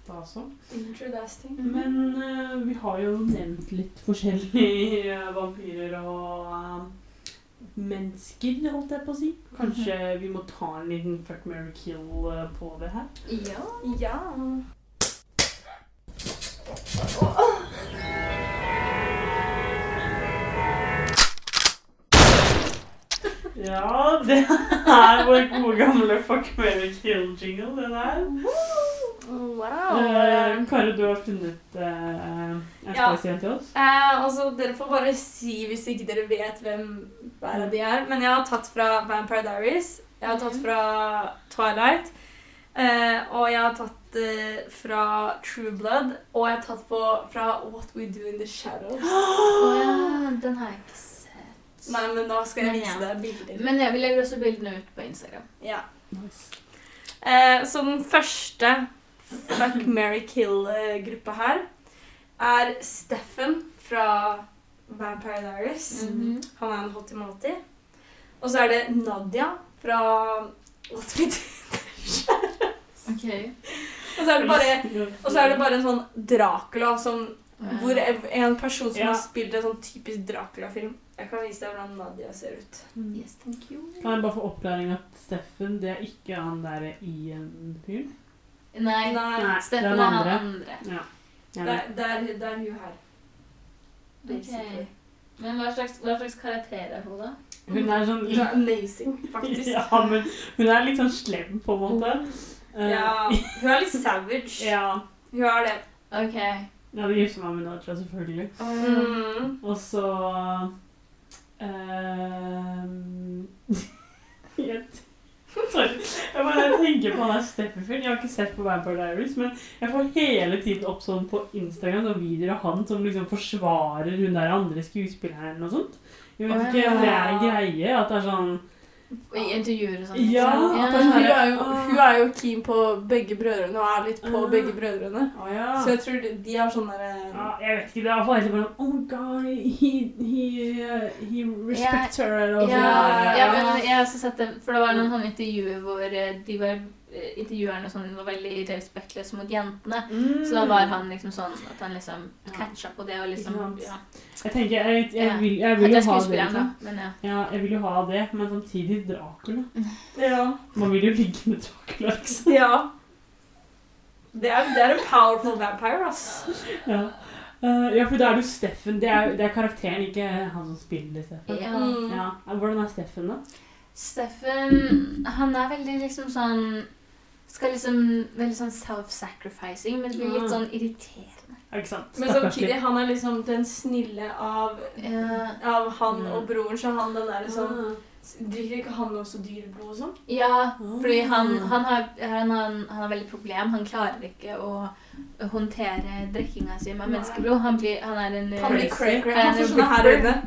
Da også. Interesting. Men uh, vi har jo nevnt litt forskjellige eh, vampyrer og uh, mennesker, holdt jeg på å si. Kanskje vi må ta en liten fuck, marry, kill uh, på det her? Ja. Ja. Ja, det er vår gode gamle fuck, marry, kill-jingle, det der. Wow. Eh, Kari, du har funnet eh, en Ja. spicy til oss? Eh, altså, dere får bare si hvis ikke dere vet hvem hver av de er. Men jeg har tatt fra Vampire Diaries, jeg har tatt fra Twilight, eh, og jeg har tatt eh, fra True Blood, og jeg har tatt på fra What We Do In The Shadows. Oh, ja, den har jeg ikke sett. Nei, men da skal jeg vise ja. deg bilder. Men jeg, vil legge også bildene ut på Instagram. Ja. Nice. Eh, så den første Fuck, Mary Kill-gruppa her er Steffen fra Vampire Diaries. Mhm. Han er en hottie-mottie. Og så er det Nadia fra What We Do. Ok. Og så er det bare, og så er det bare en sånn Dracula som hvor en person som Ja. har spilt en sånn typisk Dracula-film. Jeg kan vise deg hvordan Nadia ser ut. Yes, thank you. Kan jeg bare få opplæring at Steffen, det er ikke han der Ian-fyren? Nei, Nei, Steffen er han andre. andre. Ja. det Jeg er, er, hun her. Ok. Men hva slags, hva slags karakter er hun, da? Hun er sånn Hun er amazing, faktisk. Ja, men hun er litt sånn slem, på en måte. Eh, Ja, hun er litt savage. ja. Hun er det. Ok. Ja, det gifter meg med Naja, selvfølgelig. Mm. Og så ehm, jeg, Sorry. Jeg bare tenker på han der Steffen-fyren. Jeg har ikke sett på Vampire Diaries, men jeg får hele tiden opp sånn på Instagram sånn videoer av han som liksom forsvarer hun der andre skuespilleren og sånt. Jeg vet ikke om det er en greie. At det er sånn I intervjuer og sånn? Ja, liksom. at det Hun er jo, hun er jo keen på begge brødrene og er litt på uh, begge brødrene. Å ja. Så jeg tror de, de har sånn derre uh, Jeg vet ikke. Det er iallfall helt bare Oh my god, he, he, uh, he respects her. Og Ja, sånn. ja, men jeg har også sett det, for det var noen sånne intervjuer hvor eh, de var, eh, intervjuerne sånn, var veldig respektløse mot jentene. Mm. Så da var han liksom sånn at han liksom catcha på det og liksom ja. Jeg tenker, jeg, jeg, vil, jeg vil jo ha det. Liksom. Men ja. Ja, jeg vil jo ha det, men samtidig Dracula. Ja. Man vil jo ligge med Dracula, liksom. ja. Det er, det er en powerful vampire, ass. Ja. Uh, ja, for da er du Steffen. Det er, det er karakteren, ikke han som spiller Steffen. Ja. Mm. Ja. Hvordan er Steffen, da? Steffen, han er veldig liksom sånn Skal liksom Veldig sånn self-sacrificing, men det blir litt Ah. sånn irriterende. Ja, ikke sant? Men samtidig, han er liksom den snille av, Ja, av han og broren, så han den der sånn Ah. Drikker ikke han også dyreblod og sånn? ja fordi han, Ah. han, har, han, har, han har veldig problem. Han klarer ikke å håndtere drikkinga si med menneskeblod. Han, blir, han er en Han blir Crazy. cray-cray. Han Han er får en sånne her ripper.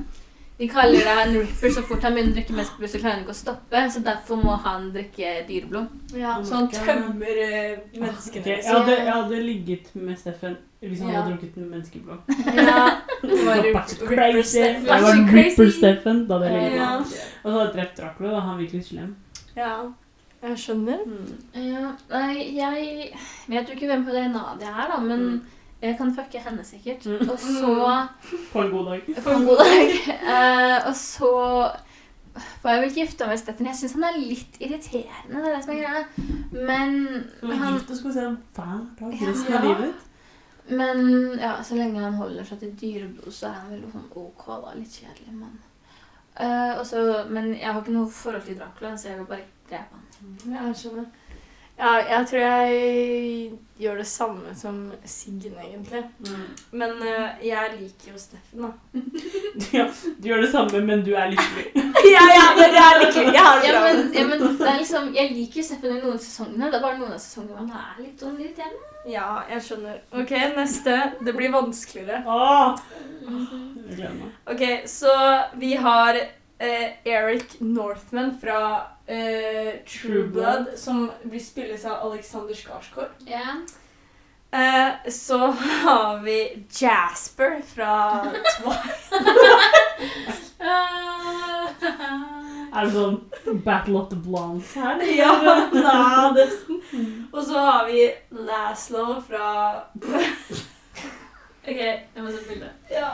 De kaller det en ripper så fort han begynner å drikke menneskeblod, så klarer han ikke å stoppe. Så derfor må han drikke dyreblod. Ja, Oh så han tømmer eh, menneskene. Okay. jeg, hadde, jeg hadde ligget med Steffen hvis han Ja. hadde drukket menneskeblod. Ja. Det var Ripper. Steffen. Jeg var Ripper crazy. Steffen. Da hadde jeg ligget med ham. han. Og så hadde jeg drept Dracula. Da han virkelig slem. Ja, jeg skjønner. Ja, nei, jeg vet jo ikke hvem på det Nadia er, da, men Mm. Jeg kan fucke henne sikkert. Mm. Og så På en god dag. På en god dag. Uh, og så får jeg vel gifte meg med Steffen. Jeg syns han er litt irriterende. det er det som er greia. Men Så vi han, gifte og skal se ham hver dag Ja. resten av livet. men ja, så lenge han holder seg til dyreblod, så er han vel sånn OK, da. Litt kjedelig, men uh, også, Men jeg har ikke noe forhold til Dracula, så jeg vil bare drepe han. Ja, jeg skjønner. Ja, jeg tror jeg gjør det samme som Siggen, egentlig. Men uh, jeg liker jo Steffen, da. Ja, du gjør det samme, men du er lykkelig. ja, ja, men jeg er lykkelig. Jeg har det Ja, men, ja, men det er liksom, Jeg liker Steffen i noen sesongene. Det er bare noen av sesongene han er litt sånn irriterende. Ja, jeg skjønner. Ok, neste. Det blir vanskeligere. Åh! Jeg gleder meg. Ok, så vi har uh, Eric Northman fra eh, True True Blood. Blood, som blir spilles av Alexander Skarsgård. Ja. Eh, så har vi Jasper fra Twilight. Er det sånn Battle of the Blondes her? ja, nesten. Og så har vi Laszlo fra Ok, jeg må se bildet. ja.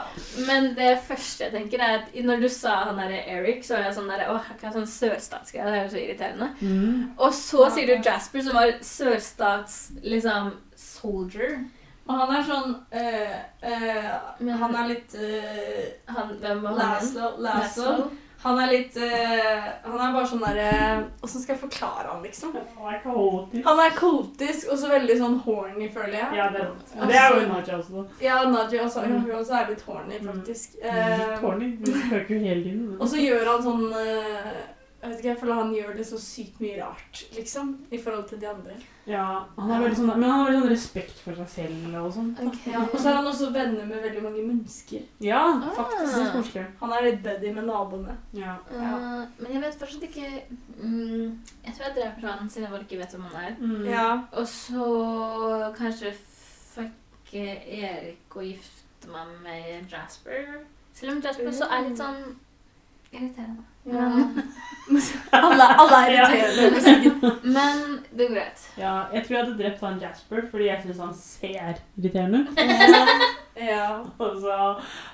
Men det første jeg tenker er at når du sa han derre Eric, så var jeg sånn derre Åh, hva er sånn sørstatsgreie? Det er jo så irriterende. Mm. Og så sier du Jasper, som var sørstats liksom soldier. Og han er sånn øh, øh, Men- Han er litt øh, Han, hvem var han? Laszlo. Han er litt eh, Han er bare sånn derre Åssen skal jeg forklare han, liksom? Han er kaotisk. Han er kaotisk og så veldig sånn horny, føler jeg. Ja, det er det er jo Naja også. Ja, Naja også, hun også er litt horny, faktisk. Litt Eh, horny. Du spøker jo hele tiden. og så gjør han sånn eh, Jeg vet ikke, jeg føler han gjør det så sykt mye rart, liksom, i forhold til de andre. Ja, han har veldig sånn, men han har veldig sånn respekt for seg selv og sånn. Okay. Ja, og så er han også venner med veldig mange mennesker. Ja, Ah. faktisk. Det er koselig. Han er litt buddy med naboene. Ja. Eh, men jeg vet fortsatt ikke um, Jeg tror jeg dreper han siden jeg ikke vet hvem han er. Mm. Ja. Og så kanskje fucke Erik og gifte meg med Jasper. Selv om Jasper også er litt sånn irriterende. Ja. Men, Alle, alle er irriterende. men det går greit. ja, jeg tror jeg hadde drept han Jasper, fordi jeg synes han ser irriterende. Ja. Og så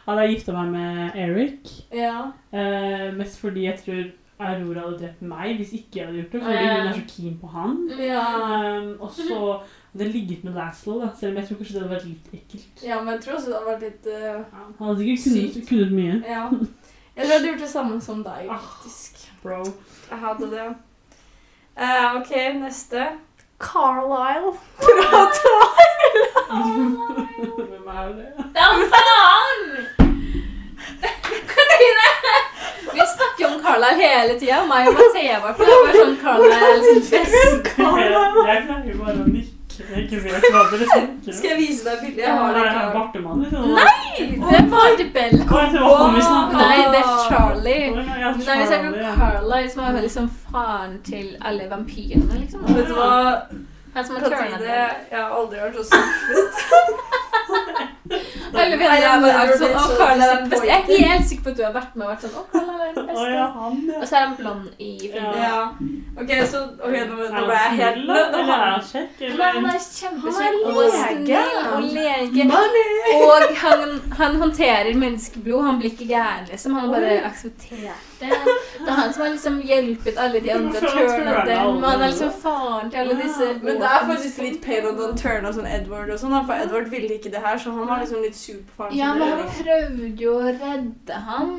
hadde jeg gifta meg med Eric. Ja. Eh, mest fordi jeg tror Aurora hadde drept meg hvis ikke jeg hadde gjort det. Fordi hun er så keen på han. Ja. Um, og så hadde jeg ligget med Laszlo, da, selv om jeg tror kanskje det hadde vært litt ekkelt. ja, men jeg tror også det hadde vært litt uh, Ja, han hadde sikkert kunnet, kunnet mye. Ja. Jeg hadde gjort det samme som deg, Ah. faktisk. Bro. Jeg hadde det. Uh, ok, neste. Carlisle fra Hvem er det? er faen! Katrine! Vi snakker om Carlisle hele tida. Meg og Mathea det. var sånn Carlisle. Jeg, jeg pleier bare å. Jeg ikke vet hva dere tenker. Skal jeg vise deg bildet? Jeg har det Er klart. bartemann? liksom? Det er tror det snakket om. Nei, det er Charlie. Nei, vi snakker om Carlisle, som er liksom faren til alle vampyrene, liksom. Vet du hva, Han som har Katrine? Jeg har aldri vært så skuffet. Alle vennene vært sånn Å, så er den beste. Jeg er helt sikker på at du har vært med og vært sånn Å, Karl er den Å, ja, han, ja. Og så er han blond i filmen. Ja. Ok, så okay, nå, Er nå ble jeg han helt nå, nå, er han, han er kjempekjekk Han og er lege. snill og lege. Og han, han håndterer menneskeblod. Han blir ikke gæren, liksom. Han bare aksepterer det. Det er han som har liksom hjulpet alle de andre dem. Han er liksom faren til alle disse Men det er faktisk litt pain at han turna sånn Edward og sånn, for Edward ville ikke det her, så han var liksom litt sur på faren Ja, men han prøvde jo å redde han.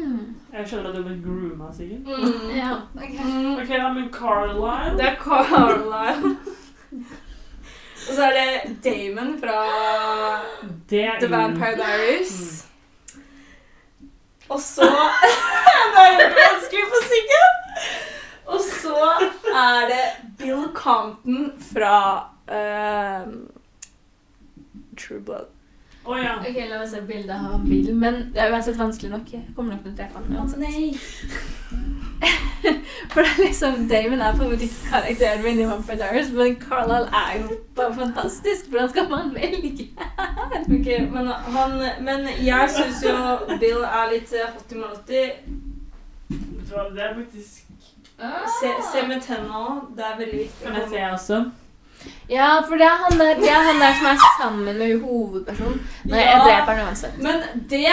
Jeg skjønner at du ble grooma, sikkert. Mm. Ja, ok. Mm. Ok, da, men Carlisle Det er Carlisle. Og så er det Damon fra The Vampire Diaries. Og så Det er jo vanskelig for Siggen! Og så er det Bill Compton fra uh, True Blood. Oh, ja. Ok, la oss se bildet av Bill, men det er uansett vanskelig nok. Jeg kommer nok til å drepe han uansett. nei. For det er liksom, Damon er favorittkarakteren min i Vampire Diaries, men Carlisle er jo bare fantastisk. Hvordan skal man velge? Ok, men, han, men jeg syns jo Bill er litt eh, hot i molty. Vet du hva, Det er faktisk Se, se med tenna òg. Det er veldig viktig. Kan jeg se også? Ja, for det er, han der, det er han der som er sammen med hovedpersonen. Nei, jeg dreper han uansett. Men det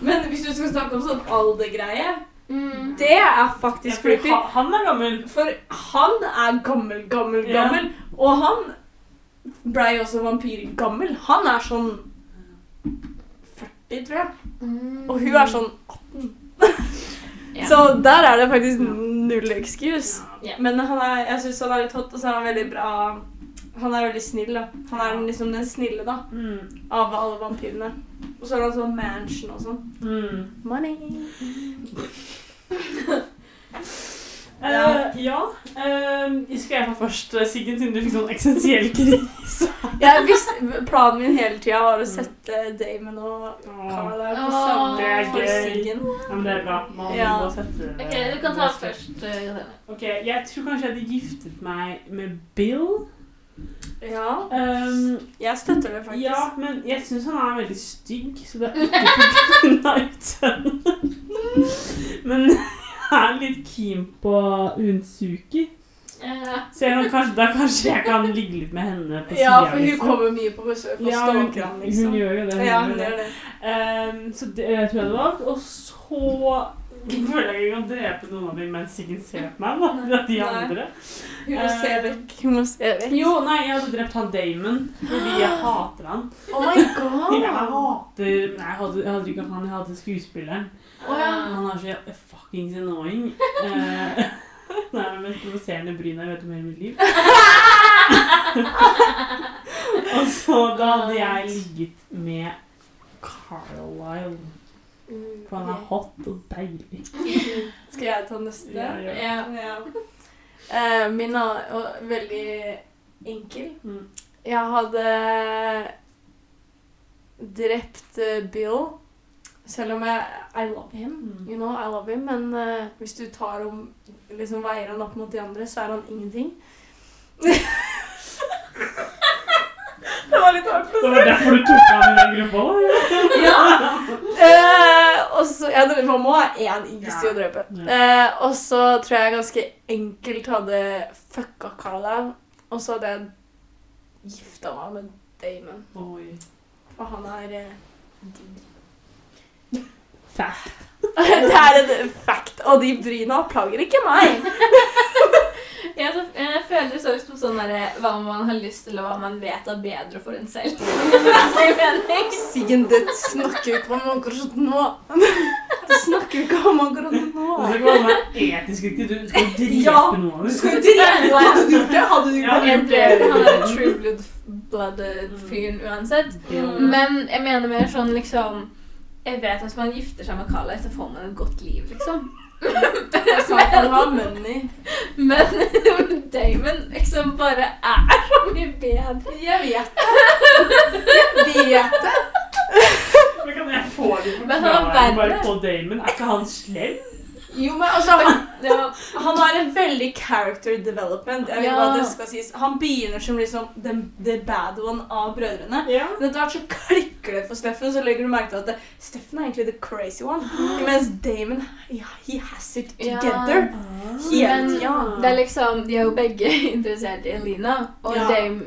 Men hvis du skal snakke om sånn aldergreie, Mm. det er Ja, faktisk creepy. ha- han er gammel. For han er gammel, gammel, Ja. gammel. Og han blei også vampyrgammel. Han er sånn 40, tror jeg. Og hun er sånn 18. Så der er det faktisk null excuse. Yeah. Men han er, jeg syns han er litt hot, og så er han veldig bra Han er veldig snill, da. Han er liksom den snille, da. Mm. Av alle vampyrene. Og så er han sånn mansion og sånn. Mm. Money. Eh, ja. Uh, skal jeg ta først, Siggen, siden du fikk sånn eksistensiell krise? Jeg visste, planen min hele tida var å sette Damon og Carla på Åh, samme det er for gøy. Siggen. Ja, men det er bra. Man Ja. må sette Ok, du kan ta først. eh, Ok, Jeg tror kanskje jeg hadde giftet meg med Bill. Ja, Um, jeg støtter det faktisk. ja, men jeg syns han er veldig stygg, så det er ikke pga. utseendet. Men jeg er litt keen på Unsuki. Så jeg kanskje, da kanskje jeg kan ligge litt med henne på Ja, for hun liksom. kommer mye på besøk og Ja, stalker han, liksom. hun gjør jo det. Hun Ja, hun gjør det. Um, så det jeg tror jeg det var. Og så føler jeg ikke kan drepe noen av dem mens ingen ser på meg. da. De andre. Hun må se Eh, vekk. Hun må se vekk. Jo, nei, jeg hadde drept han Damon fordi jeg hater han. Oh my Jeg god! hater Nei, jeg hadde, jeg hadde ikke han, jeg hadde skuespilleren. Å, ja. Han er så fuckings annoying. Eh, det er det mest provoserende brynet jeg vet om i hele mitt liv. Og så da hadde jeg ligget med Carlisle. For han er hot og deilig. Skal jeg ta neste? Ja, ja. Ja. Eh, min er uh, veldig enkel. Mm. Jeg hadde drept eh, Bill. Selv om jeg I love him. Mm. You know, I love him. Men uh, hvis du tar om liksom veier han opp mot de andre, så er han ingenting. det var litt hardt Det var derfor du tok han i den gruppa? ja. Ja. Uh, og så ja, det- Man må ha én is i å drepe. Uh, og så tror jeg ganske enkelt hadde fucka Carla. Og så hadde jeg gifta meg med Damon. Oi. For han er uh, digg. Fælt. det er en fact. Og de bryna plager ikke meg. jeg, så, jeg føler så ut som sånn der, hva man har lyst til, og hva man vet er bedre for en selv. Det. Siggen, det snakker vi ikke om akkurat nå. Det snakker vi ikke om akkurat Det nå. skal ikke være etisk riktig. Du skal jo drepe Ja, noen Skal Du skal drepe Hadde du gjort det? Hadde du gjort det? Ja, han der true blood blooded fyren uansett. Men jeg mener mer sånn liksom Jeg vet at hvis man gifter seg med Carla, så får man et godt liv, liksom. Money. Men Damon liksom bare er så mye bedre. Jeg vet det. Jeg vet det. Men kan jeg få det på han er bare på Damon? Er ikke han slem? Jo, men altså, han, ja, han har en veldig character development. Jeg vet Ja. hva det skal sies. Han begynner som liksom the, the bad one av brødrene. Ja. Men etter hvert så klikker det for Steffen, så legger du merke til at det, Steffen er egentlig the crazy one. Mens Damon, ja, he has it Ja. together. Hele Men ja. det er liksom, de er jo begge interessert i Elina, og Ja. Dam,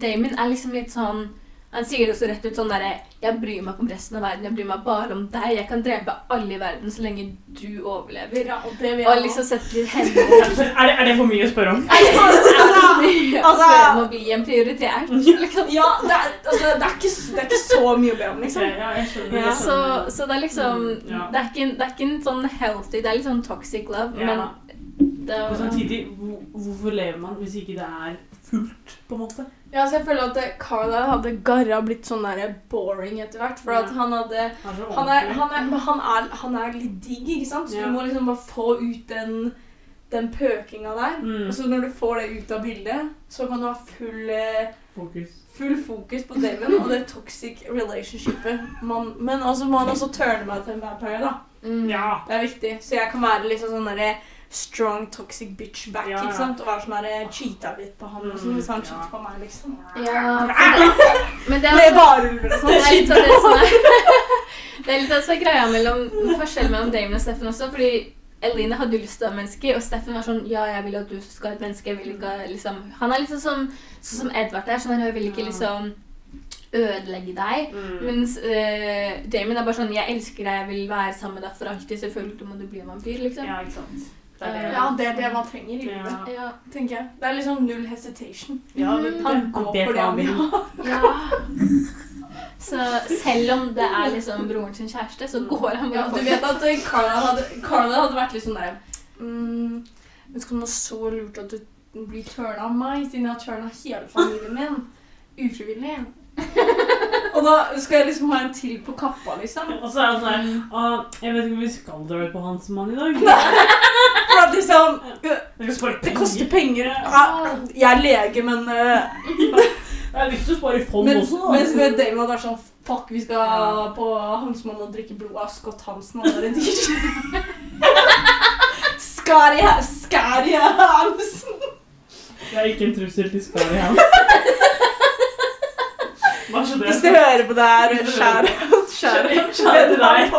Damon er liksom litt sånn Han sier også rett ut sånn derre Jeg bryr meg ikke om resten av verden, jeg bryr meg bare om deg. Jeg kan drepe alle i verden så lenge du overlever. Ja, og det vil Og liksom sette litt hender Er det, er det for mye å spørre om? Altså, Altså- må bli en prioritert. Liksom. Ja, det er, altså, det, er ikke, det er ikke så mye å be om, liksom. Ja, jeg skjønner. Jeg Så, skjønner. så det er liksom Mm, ja. det, er ikke, det er ikke en sånn healthy, det er litt sånn toxic love, Ja. men det Og er samtidig, hvorfor lever man hvis ikke det er fullt, på en måte? Ja, så jeg føler at Carlisle hadde garra blitt sånn der boring etter hvert. For at han hadde Han er Han er, han er, han er, han er litt digg, ikke sant? Så Ja. du må liksom bare få ut den, den pøkinga der. Mm. Og så når du får det ut av bildet, så kan du ha full, eh, Fokus. full fokus på Damon og det toxic relationshipet. Man, men altså, må han også turner meg til en vampire, da. mm. Ja. Det er viktig. Så jeg kan være liksom sånn derre strong toxic bitch back, Ja, ja. ikke sant? Og være sånn derre cheata litt på han og sånn, Mm, hvis han ja. cheater på meg, liksom. Ja, men det er Med også varulver og sånn. det er litt av det som er Det er litt av det som er greia mellom forskjellen mellom Damon og Steffen også, fordi Eline hadde lyst til å være menneske, og Steffen var sånn Ja, jeg vil at du skal være et menneske. Jeg vil ikke liksom Han er liksom sånn, sånn som Edvard er. Sånn, jeg vil ikke liksom ødelegge deg. Mm. Mens uh, Damon er bare sånn Jeg elsker deg, jeg vil være sammen med deg for alltid. Selvfølgelig må du bli en vampyr, liksom. Ja, ikke sant. Det er det. Ja, det er det man trenger i livet, Ja. Tenker jeg. Det er liksom null hesitation. Ja, det, Han går for det han vil ja. Så selv om det er liksom broren sin kjæreste, så går han bare Ja, bare du vet at eh, Carla hadde, Carla hadde vært litt sånn der mm, om det er så lurt at du blir tørna av meg, siden jeg har tørna hele familien min. Ufrivillig. Og da skal jeg liksom ha en til på kappa, liksom. Og så er det sånn her ah, Jeg vet ikke om vi skal dra ut på hans mann i dag. For at liksom øh, Det koster penger. Jeg er lege, men Jeg Det er viktig å spare i fond også. mens Damon hadde sånn Fuck, vi skal på Hansmann og drikke blod av Scott Hansen. Han er en dyr. Skari Hansen. Det er ikke en trussel til Skari Hansen. Hvis du hører på det her, skjær til deg.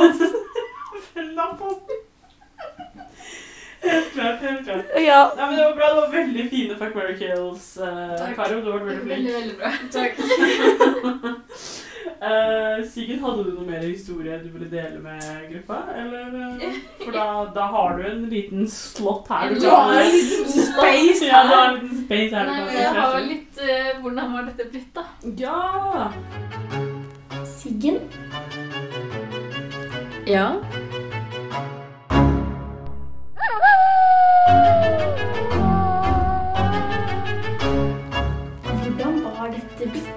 På. Helt klart, helt klart. Ja. Nei, men Det var bra. Det var veldig fine Fuck, Mary Kills, uh, Karo. Du har vært veldig flink. Veldig, veldig bra. Takk. Uh, Sigurd, hadde du noe mer historie du ville dele med gruppa? Eller, eh, for da, da har du en liten slott her. Du har en liten space Ja, du har en liten space her. Nei, men jeg har litt uh, Hvordan har dette blitt, da? Ja! Siggen? Ja. Hvordan var dette blitt?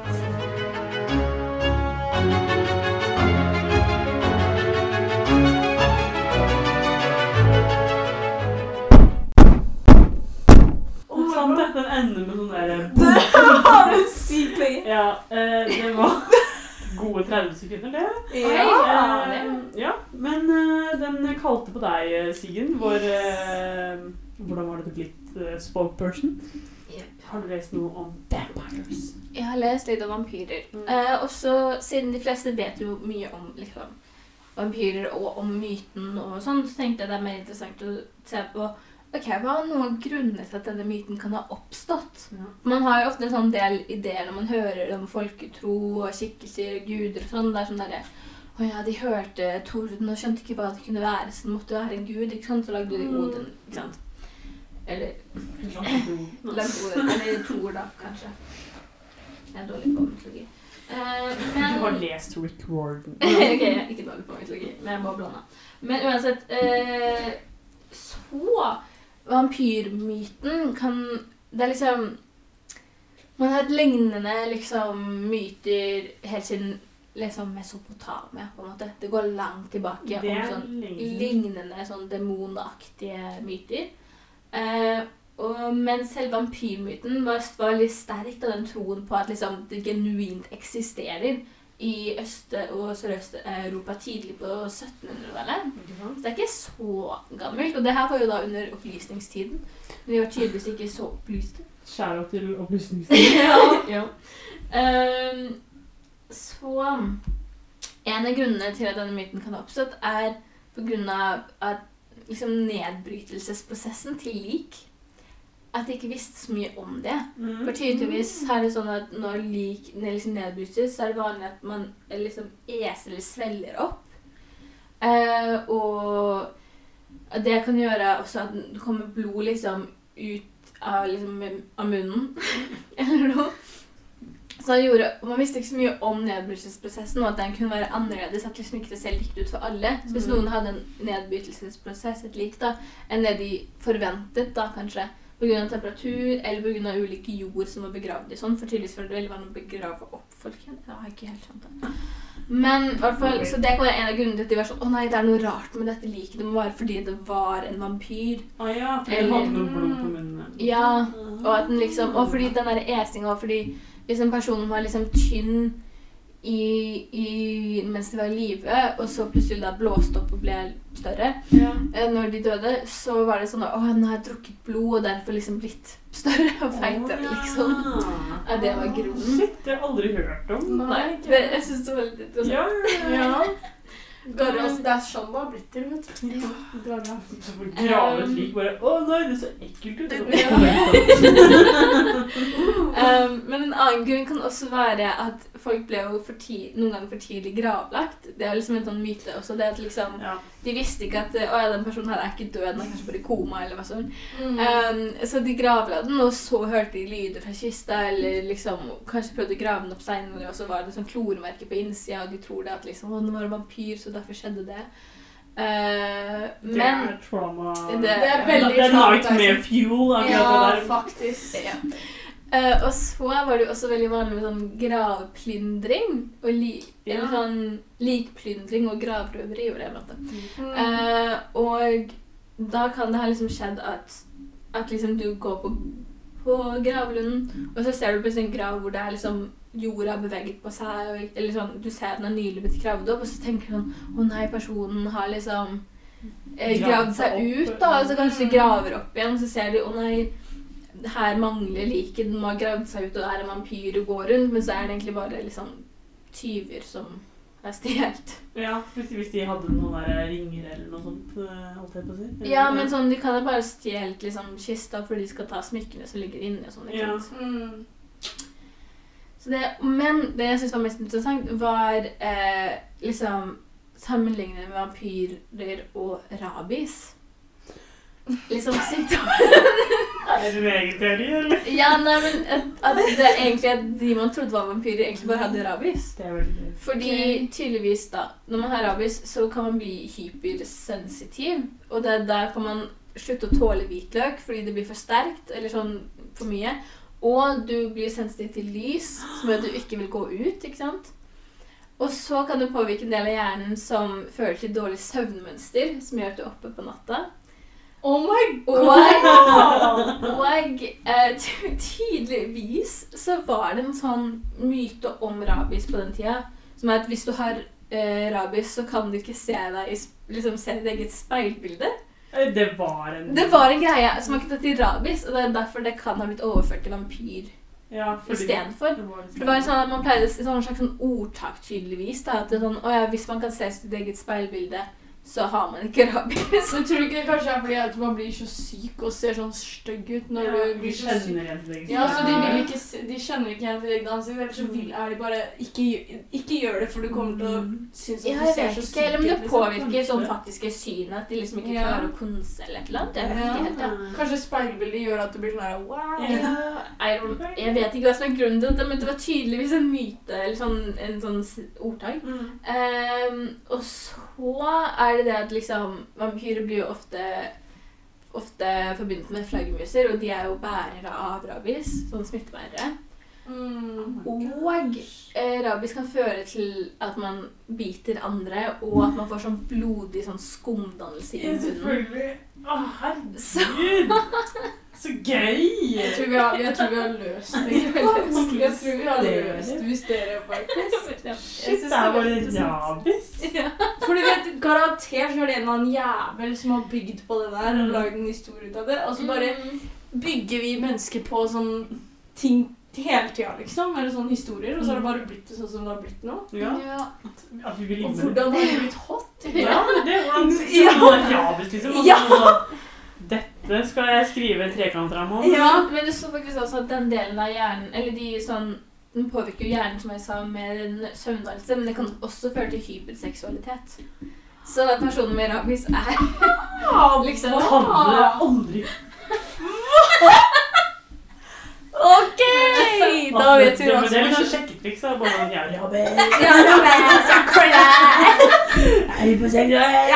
Sant, det, den ender med sånn der Det var en sykt lenge. Ja, eh, det var gode 30 sekunder, det. Ja. Eh, ja, men eh, den kalte på deg, eh, Siggen, vår eh, Hvordan var dette blitt uh, spokesperson? Yep. Har du lest noe om vampires? Jeg har lest litt om vampyrer. Mm. Eh, også siden de fleste vet jo mye om liksom, vampyrer og om myten og sånn, så tenkte jeg det er mer interessant å se på Ok, Hva er noen grunner til at denne myten kan ha oppstått? Ja. Man har jo ofte en sånn del ideer når man hører om folketro og skikkelser og guder og sånn. Det er sånn derre Å ja, de hørte torden og skjønte ikke hva det kunne være, så det måtte være en gud. ikke sant? Så lagde de Mm. Odin. ikke sant? Eller. Eller Thor, da, kanskje. Jeg er dårlig på mytologi. Eh, Du har lest Rick Warden. Ok, jeg er ikke dårlig på mytologi, men jeg må blande. Men uansett eh, Så Vampyrmyten kan Det er liksom Man har hatt lignende liksom myter helt siden liksom Mesopotamia, på en måte. Det går langt tilbake Det om sånn lignende sånn demonaktige myter. Eh, og, men selv vampyrmyten var, var litt sterk da den troen på at liksom, det genuint eksisterer i Øst- og Sørøst-Europa tidlig på 1700-tallet. Ikke? Så det er ikke så gammelt. Og det her var jo da under opplysningstiden. Men de var tydeligvis ikke så opplyste. Skjæra til opplysningstiden. ja. ja. Um, så en av grunnene til at denne myten kan ha oppstått, er på grunn av at liksom nedbrytelsesprosessen til lik at de ikke visste så mye om det. Mm. For tydeligvis er det sånn at når lik liksom nedbrytes, så er det vanlig at man liksom eser eller svelger opp. Eh, og det kan gjøre også at det kommer blod liksom ut av, liksom, av munnen. eller noe. Så gjorde, Man visste ikke så mye om nedbrytelsesprosessen, og at den kunne være annerledes. At liksom ikke det ser likt ut for alle. Så hvis Mm. noen hadde en nedbrytelsesprosess et lik da, enn det de forventet, da kanskje, pga. temperatur eller pga. ulike jord som var begravd i sånn, for tydeligvis var det veldig vanlig å begrave opp folk igjen. Jeg har ikke helt skjønt det. Men i hvert fall, så det kan være en av grunnene til at de var sånn Å nei, det er noe rart med dette liket. Det må være fordi det var en vampyr. Å ja, for Eller- hadde noe blod på munnen. Ja, og at den liksom Og fordi den der esinga, og fordi liksom personen var liksom tynn i, i, mens de var i live, og så plutselig da blåste opp og ble større Ja. eh, når de døde, så var det sånn at å, nå har jeg drukket blod, og derfor liksom blitt større og feitere, liksom. Ja, det var grunnen. Shit, det har jeg aldri hørt om. Nei, det, jeg syns det var litt interessant. Ja, Ja. Garra, det er sånn det har blitt til, vet du. Ja, Så får grave et lik bare Å nei, det er så ekkelt ut. Um, men en annen grunn kan også være at folk ble jo for ti, noen ganger for tidlig gravlagt. Det er liksom en sånn myte også. det at liksom, Ja. De visste ikke at å, ja, den personen her er ikke død, den er kanskje bare i koma. eller hva sånn. Mm. Um, så de gravla den, og så hørte de lyder fra kista, eller liksom kanskje prøvde å grave den opp seinere, og så var det sånn kloremerke på innsida, og de tror det at liksom, å, nå var en vampyr, så derfor skjedde det. Uh, Det men er trauma Det- Det er veldig Det er nightmare fuel, Ja, det faktisk. Ja. Uh, og så var det jo også veldig vanlig med sånn gravplyndring. Og li Ja. Eller sånn likplyndring og gravrøveri. var det. Mm. Uh, og da kan det ha liksom skjedd at, at liksom du går på, på gravlunden, og så ser du plutselig en grav hvor det er liksom jorda har beveget på seg, og, eller sånn, du ser at den er nylig blitt gravd opp, og så tenker du sånn Å nei, personen har liksom eh, Gravd seg ut, da, og så kanskje de graver opp igjen, og så ser de Å nei, her mangler liket, den må ha gravd seg ut, og det er en vampyr og går rundt, men så er det egentlig bare liksom tyver som er stjålet. Ja, hvis, de hadde noen der ringer eller noe sånt, eh, holdt jeg på å si. Eller- Ja, men sånn, de kan jo bare stjele liksom, kista fordi de skal ta smykkene som ligger inni. og sånn, ikke Ja. sant? Mm. Så det, men det jeg syns var mest interessant, var eh, liksom sammenlignet med vampyrer og rabies. Liksom symptomer Er det din egen teori, eller? Ja, nei, men at, at det egentlig at de man trodde var vampyrer, egentlig bare hadde rabies. Det er veldig gøy. Fordi tydeligvis da, når man har rabies, så kan man bli hypersensitiv. Og det, der kan man slutte å tåle hvitløk fordi det blir for sterkt, eller sånn for mye. Og du blir sensitiv til lys, som gjør at du ikke vil gå ut, ikke sant? Og så kan du påvirke en del av hjernen som fører til dårlig søvnmønster, som gjør at du er oppe på natta. Oh my god! og eh, ty- tydeligvis så var det en sånn myte om rabies på den tida. Som er at hvis du har eh, rabies, så kan du ikke se deg i liksom, se ditt eget speilbilde. Det var en Det var en greie som har knyttet til rabies, og det er derfor det kan ha blitt overført til vampyr ja, istedenfor. Det var, For det var sånn at Man pleide sånn slags sånn ordtak tydeligvis. Da, at det er sånn, å ja, Hvis man kan se sitt eget speilbilde, så har man ikke rabies. Men tror du ikke det kanskje er fordi at man blir så syk og ser sånn stygg ut når ja, du blir så syk? sitt Ja, så de, vil ikke, de kjenner ikke igjen ditt eget ansikt, eller så vil, er de bare ikke, ikke gjør det, for du kommer til å Mm. synes at Ja, du ser så syk syk eller om det ut. Liksom. påvirker sånn faktiske synet. At de liksom ikke Ja. klarer å konse eller et eller annet. Jeg vet Ja. ikke helt, ja. Kanskje speilbildet gjør at du blir sånn her wow. Ja. Jeg vet ikke hva som er grunnen til det, men det var tydeligvis en myte, eller sånn, en sånn ordtak. Mm. Um, og så er det det at liksom Vampyrer blir jo ofte Ofte forbundet med flaggermuser, og de er jo bærere av rabies. Sånn smittebærere. Mm. Og eh, rabies kan føre til at man biter andre, og at man får sånn blodig sånn skumdannelse i munnen. Å, Så- herregud! Så gøy! Jeg tror, vi har, jeg tror vi har løst det. Jeg tror vi har løst mysteriet, faktisk. Shit, det er var rabies. For du vet, garantert så er det en eller annen jævel som har bygd på det der og Mm. lagd en historie ut av det. Og så bare Mm. bygger vi mennesker på sånn ting hele tida, liksom. Eller sånne historier. Og så har det bare blitt sånn som det har blitt nå. Ja, Ja. at vi vil Og hvordan har det blitt hot? Ja, det var sånn ja. liksom. Og Ja. så- Dette skal jeg skrive en trekantramme om. Ja. Men det står faktisk også at den delen av hjernen Eller de sånn Den påvirker jo hjernen, som jeg sa, med en søvndannelse, men det kan også føre til hyperseksualitet. Så personen med rabies er liksom Hva? hadde aldri OK! Da vet vi hva som skjer. er sjekketriks. da, Bare sånn, ja, ja, Ja, jeg er på senga, er.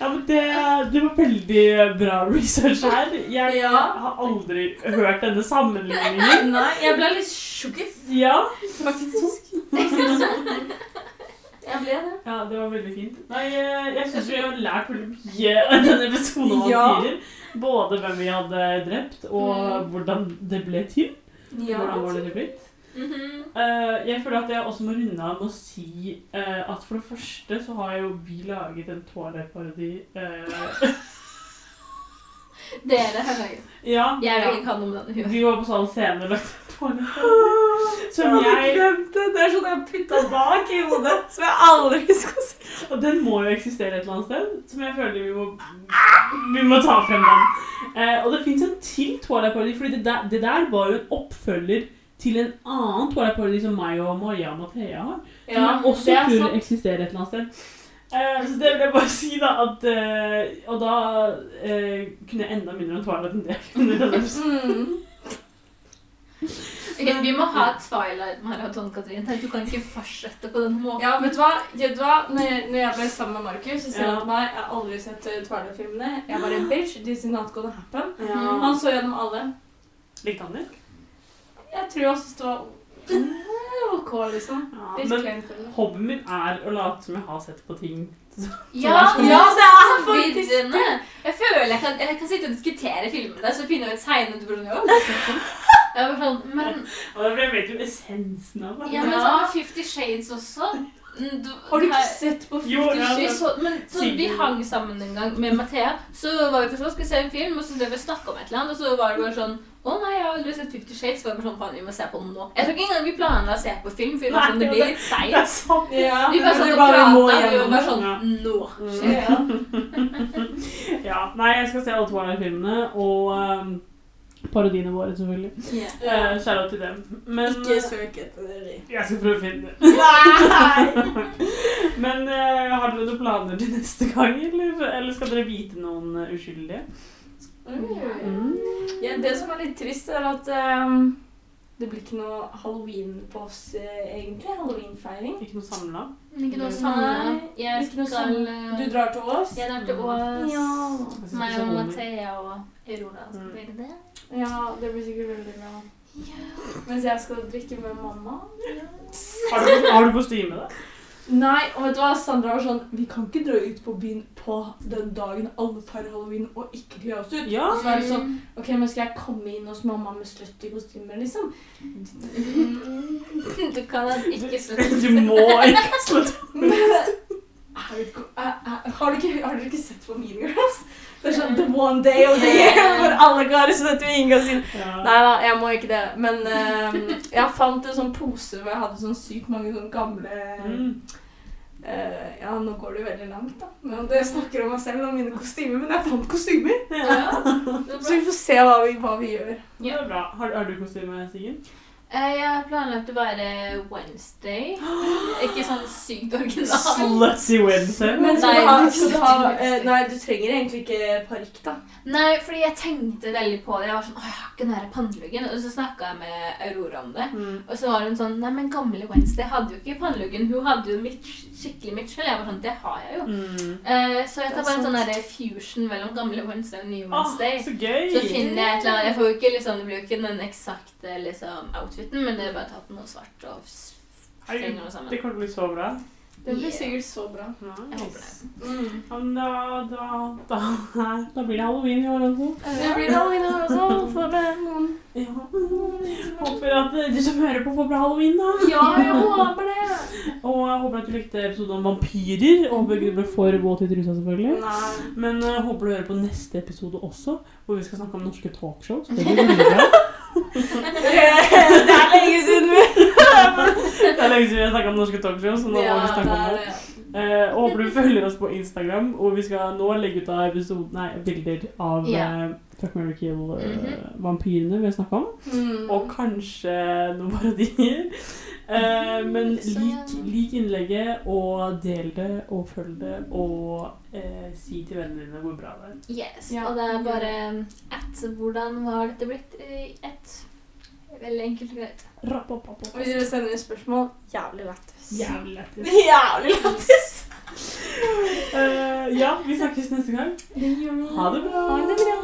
Ja, men det, det var veldig bra research her. Jeg Ja. har aldri hørt denne sammenligningen. Nei, jeg ble litt sjokket, Ja, faktisk. Jeg ble det. ja, det var veldig fint. Nei, eh, jeg syns vi har lært veldig mye av denne episoden om Ja. Både hvem vi hadde drept, og Mm. hvordan det ble til. Ja. Hvordan var det blitt. Mm -hmm. uh, jeg føler at jeg også må runde av med å si uh, at for det første så har jo vi laget en toalettparodi. Uh, Dere har laget ja, Jeg vil ja. ikke ha noe med den å gjøre. Vi var på sånn Scene en toalettparodi. Som Jeg hadde jeg glemt det. Det er sånn jeg har putta bak i hodet, som jeg aldri skal si. Og den må jo eksistere et eller annet sted, som jeg føler vi må, vi må ta frem den. Eh, og det fins en til toalettparodi, fordi det der, det der var jo en oppfølger til en annen toalettparodi som meg og Maria og Mathea har. Som ja, også det tror sant. eksisterer et eller annet sted. Eh, så det vil jeg bare si, da, at uh, Og da uh, kunne jeg enda mindre om Twilight enn det jeg kunne i denne episoden. Mm. Vi må ha Twilight-maraton, Katrin. Du kan ikke fortsette på den måten. Ja, vet du hva? Vet du hva? Når, jeg, når jeg ble sammen med Markus, så sier Ja. han til meg Jeg har aldri sett Twilight-filmene. Jeg var en bitch. This is not gonna happen. Ja. Han så gjennom alle. Likte han det? Jeg tror jeg syntes det var OK, liksom. Ja, Litt men kleint. eller? hobbyen min er å late som jeg har sett på ting. Ja, Ja, det er faktisk det! Jeg føler jeg kan, jeg kan sitte og diskutere filmen med deg, så finner jeg ut seinere du bare sånn, «Ja, jeg har sett den». Jeg var sånn, men, Og jeg vet jo essensen av det. ja, men sånn med Fifty Shades også. Du, Har du ikke her- sett på Fifty Shades? så, men så vi hang sammen en gang med Mathea. Så var vi på sånn, skulle se en film, og så drev vi snakka om et eller annet. Og så var det bare sånn Å nei, jeg har aldri sett Fifty Shades. Så var det bare sånn, faen, vi må se på den nå. Jeg tror ikke engang vi planla å se på film, for vi var sånn, det blir litt er. Ja, Vi bare satt og prata, vi var bare sånn Nå skjer det. Ja. Ja, nei, jeg skal se alle Twilight-filmene, og um, parodiene våre, selvfølgelig. Yeah. Uh, til dem. Men Ikke søk etter dem. jeg skal prøve å finne det. Nei! Men uh, har dere noen planer til neste gang, eller, eller skal dere vite noen uh, uskyldige? Mm. Ja, det som er litt trist, er at ehm, det blir ikke noe halloween på oss, eh, egentlig. Halloweenfeiring. Ikke noe samla? Ikke noe samla. Jeg ikke noe skal samle. Du drar til Ås? Jeg drar til Ås. Ja. Meg og Mathea og Aurora skal Mm. det. ja, det blir sikkert veldig bra. Mens jeg skal drikke med mamma. Har du, har du kostyme, da? Nei, og vet du hva? Sandra var sånn Vi kan ikke dra ut på byen på den dagen alle feirer halloween og ikke kle oss ut. Ja. Og så var det sånn Ok, men skal jeg komme inn hos mamma med slutty kostymer, liksom? Du kan ikke slutte. Du må ikke slutte. Ikke- er- er- Har dere, ikke, har dere ikke sett på Mean Girls? Det er sånn The One Day of the Year hvor alle går så dette og ingen kan si Ja. Nei da, jeg må ikke det. Men ehm, jeg fant en sånn pose hvor jeg hadde sånn sykt mange sånn gamle Mm. eh, Ja, nå går det jo veldig langt, da. Men det snakker om meg selv og mine kostymer. Men jeg fant kostymer! Ja. Så vi får se hva vi, hva vi gjør. Det er bra. Har, har du kostyme, Siggen? Eh, Jeg har planlagt å være Wednesday. Ikke sånn sykt original. Slutty Wednesday. Men Nei, du har, du har, ha eh, Nei, du trenger egentlig ikke parykk, da. Nei, fordi jeg tenkte veldig på det. Jeg var sånn, å, jeg har ikke den her panneluggen. Og så snakka jeg med Aurora om det. Mm. Og så var hun sånn Nei, men gamle Wednesday hadde jo ikke panneluggen. Hun hadde jo mitt, skikkelig Mitchell. Jeg var sånn Det har jeg jo. Mm. Uh, så jeg tar bare en sånn der fusion mellom gamle Wednesday og nye Wednesday. Wednesday. så gøy! Så finner jeg et eller annet Jeg får jo ikke liksom Det blir jo ikke den eksakte liksom outfiten, men det er bare tatt noe svart og slenger Det sammen. kommer til å bli så bra. Det blir Yeah. sikkert så bra. Jeg håper det. Mm. Ja, men da, da, da, da blir det halloween i år også. Det blir halloween her også, for noen Ja. Håper at du som hører på, får bra halloween, da. Ja, jeg håper det! Og jeg håper at du likte episoden om vampyrer. Og håper ikke du ble for våt i trusa, selvfølgelig. Nei. Men jeg håper du hører på neste episode også, hvor vi skal snakke om norske talkshows. Det blir veldig bra. Det er lenge siden vi Det er lenge siden vi har snakka om norske talkshows, så nå må vi snakke om det. Eh, og håper du følger oss på Instagram, og vi skal nå legge ut av episode, nei, bilder av Ja. Eh, Fuck, marry, kill-vampyrene Mhm. vampyrene vi har snakket om. Mm. Og kanskje noen parodier. Eh, men lik, lik innlegget, og del det, og følg det, og eh, si til vennene dine hvor bra det er. Yes. Ja. Og det er bare at Hvordan var dette blitt i ett? Veldig enkelt og greit. Rapp, rapp, rapp, rapp. Hvis dere sender inn spørsmål jævlig lættis. Jævlig lættis. jævlig lættis. uh, ja, vi snakkes neste gang. Ha det bra. Ha det bra.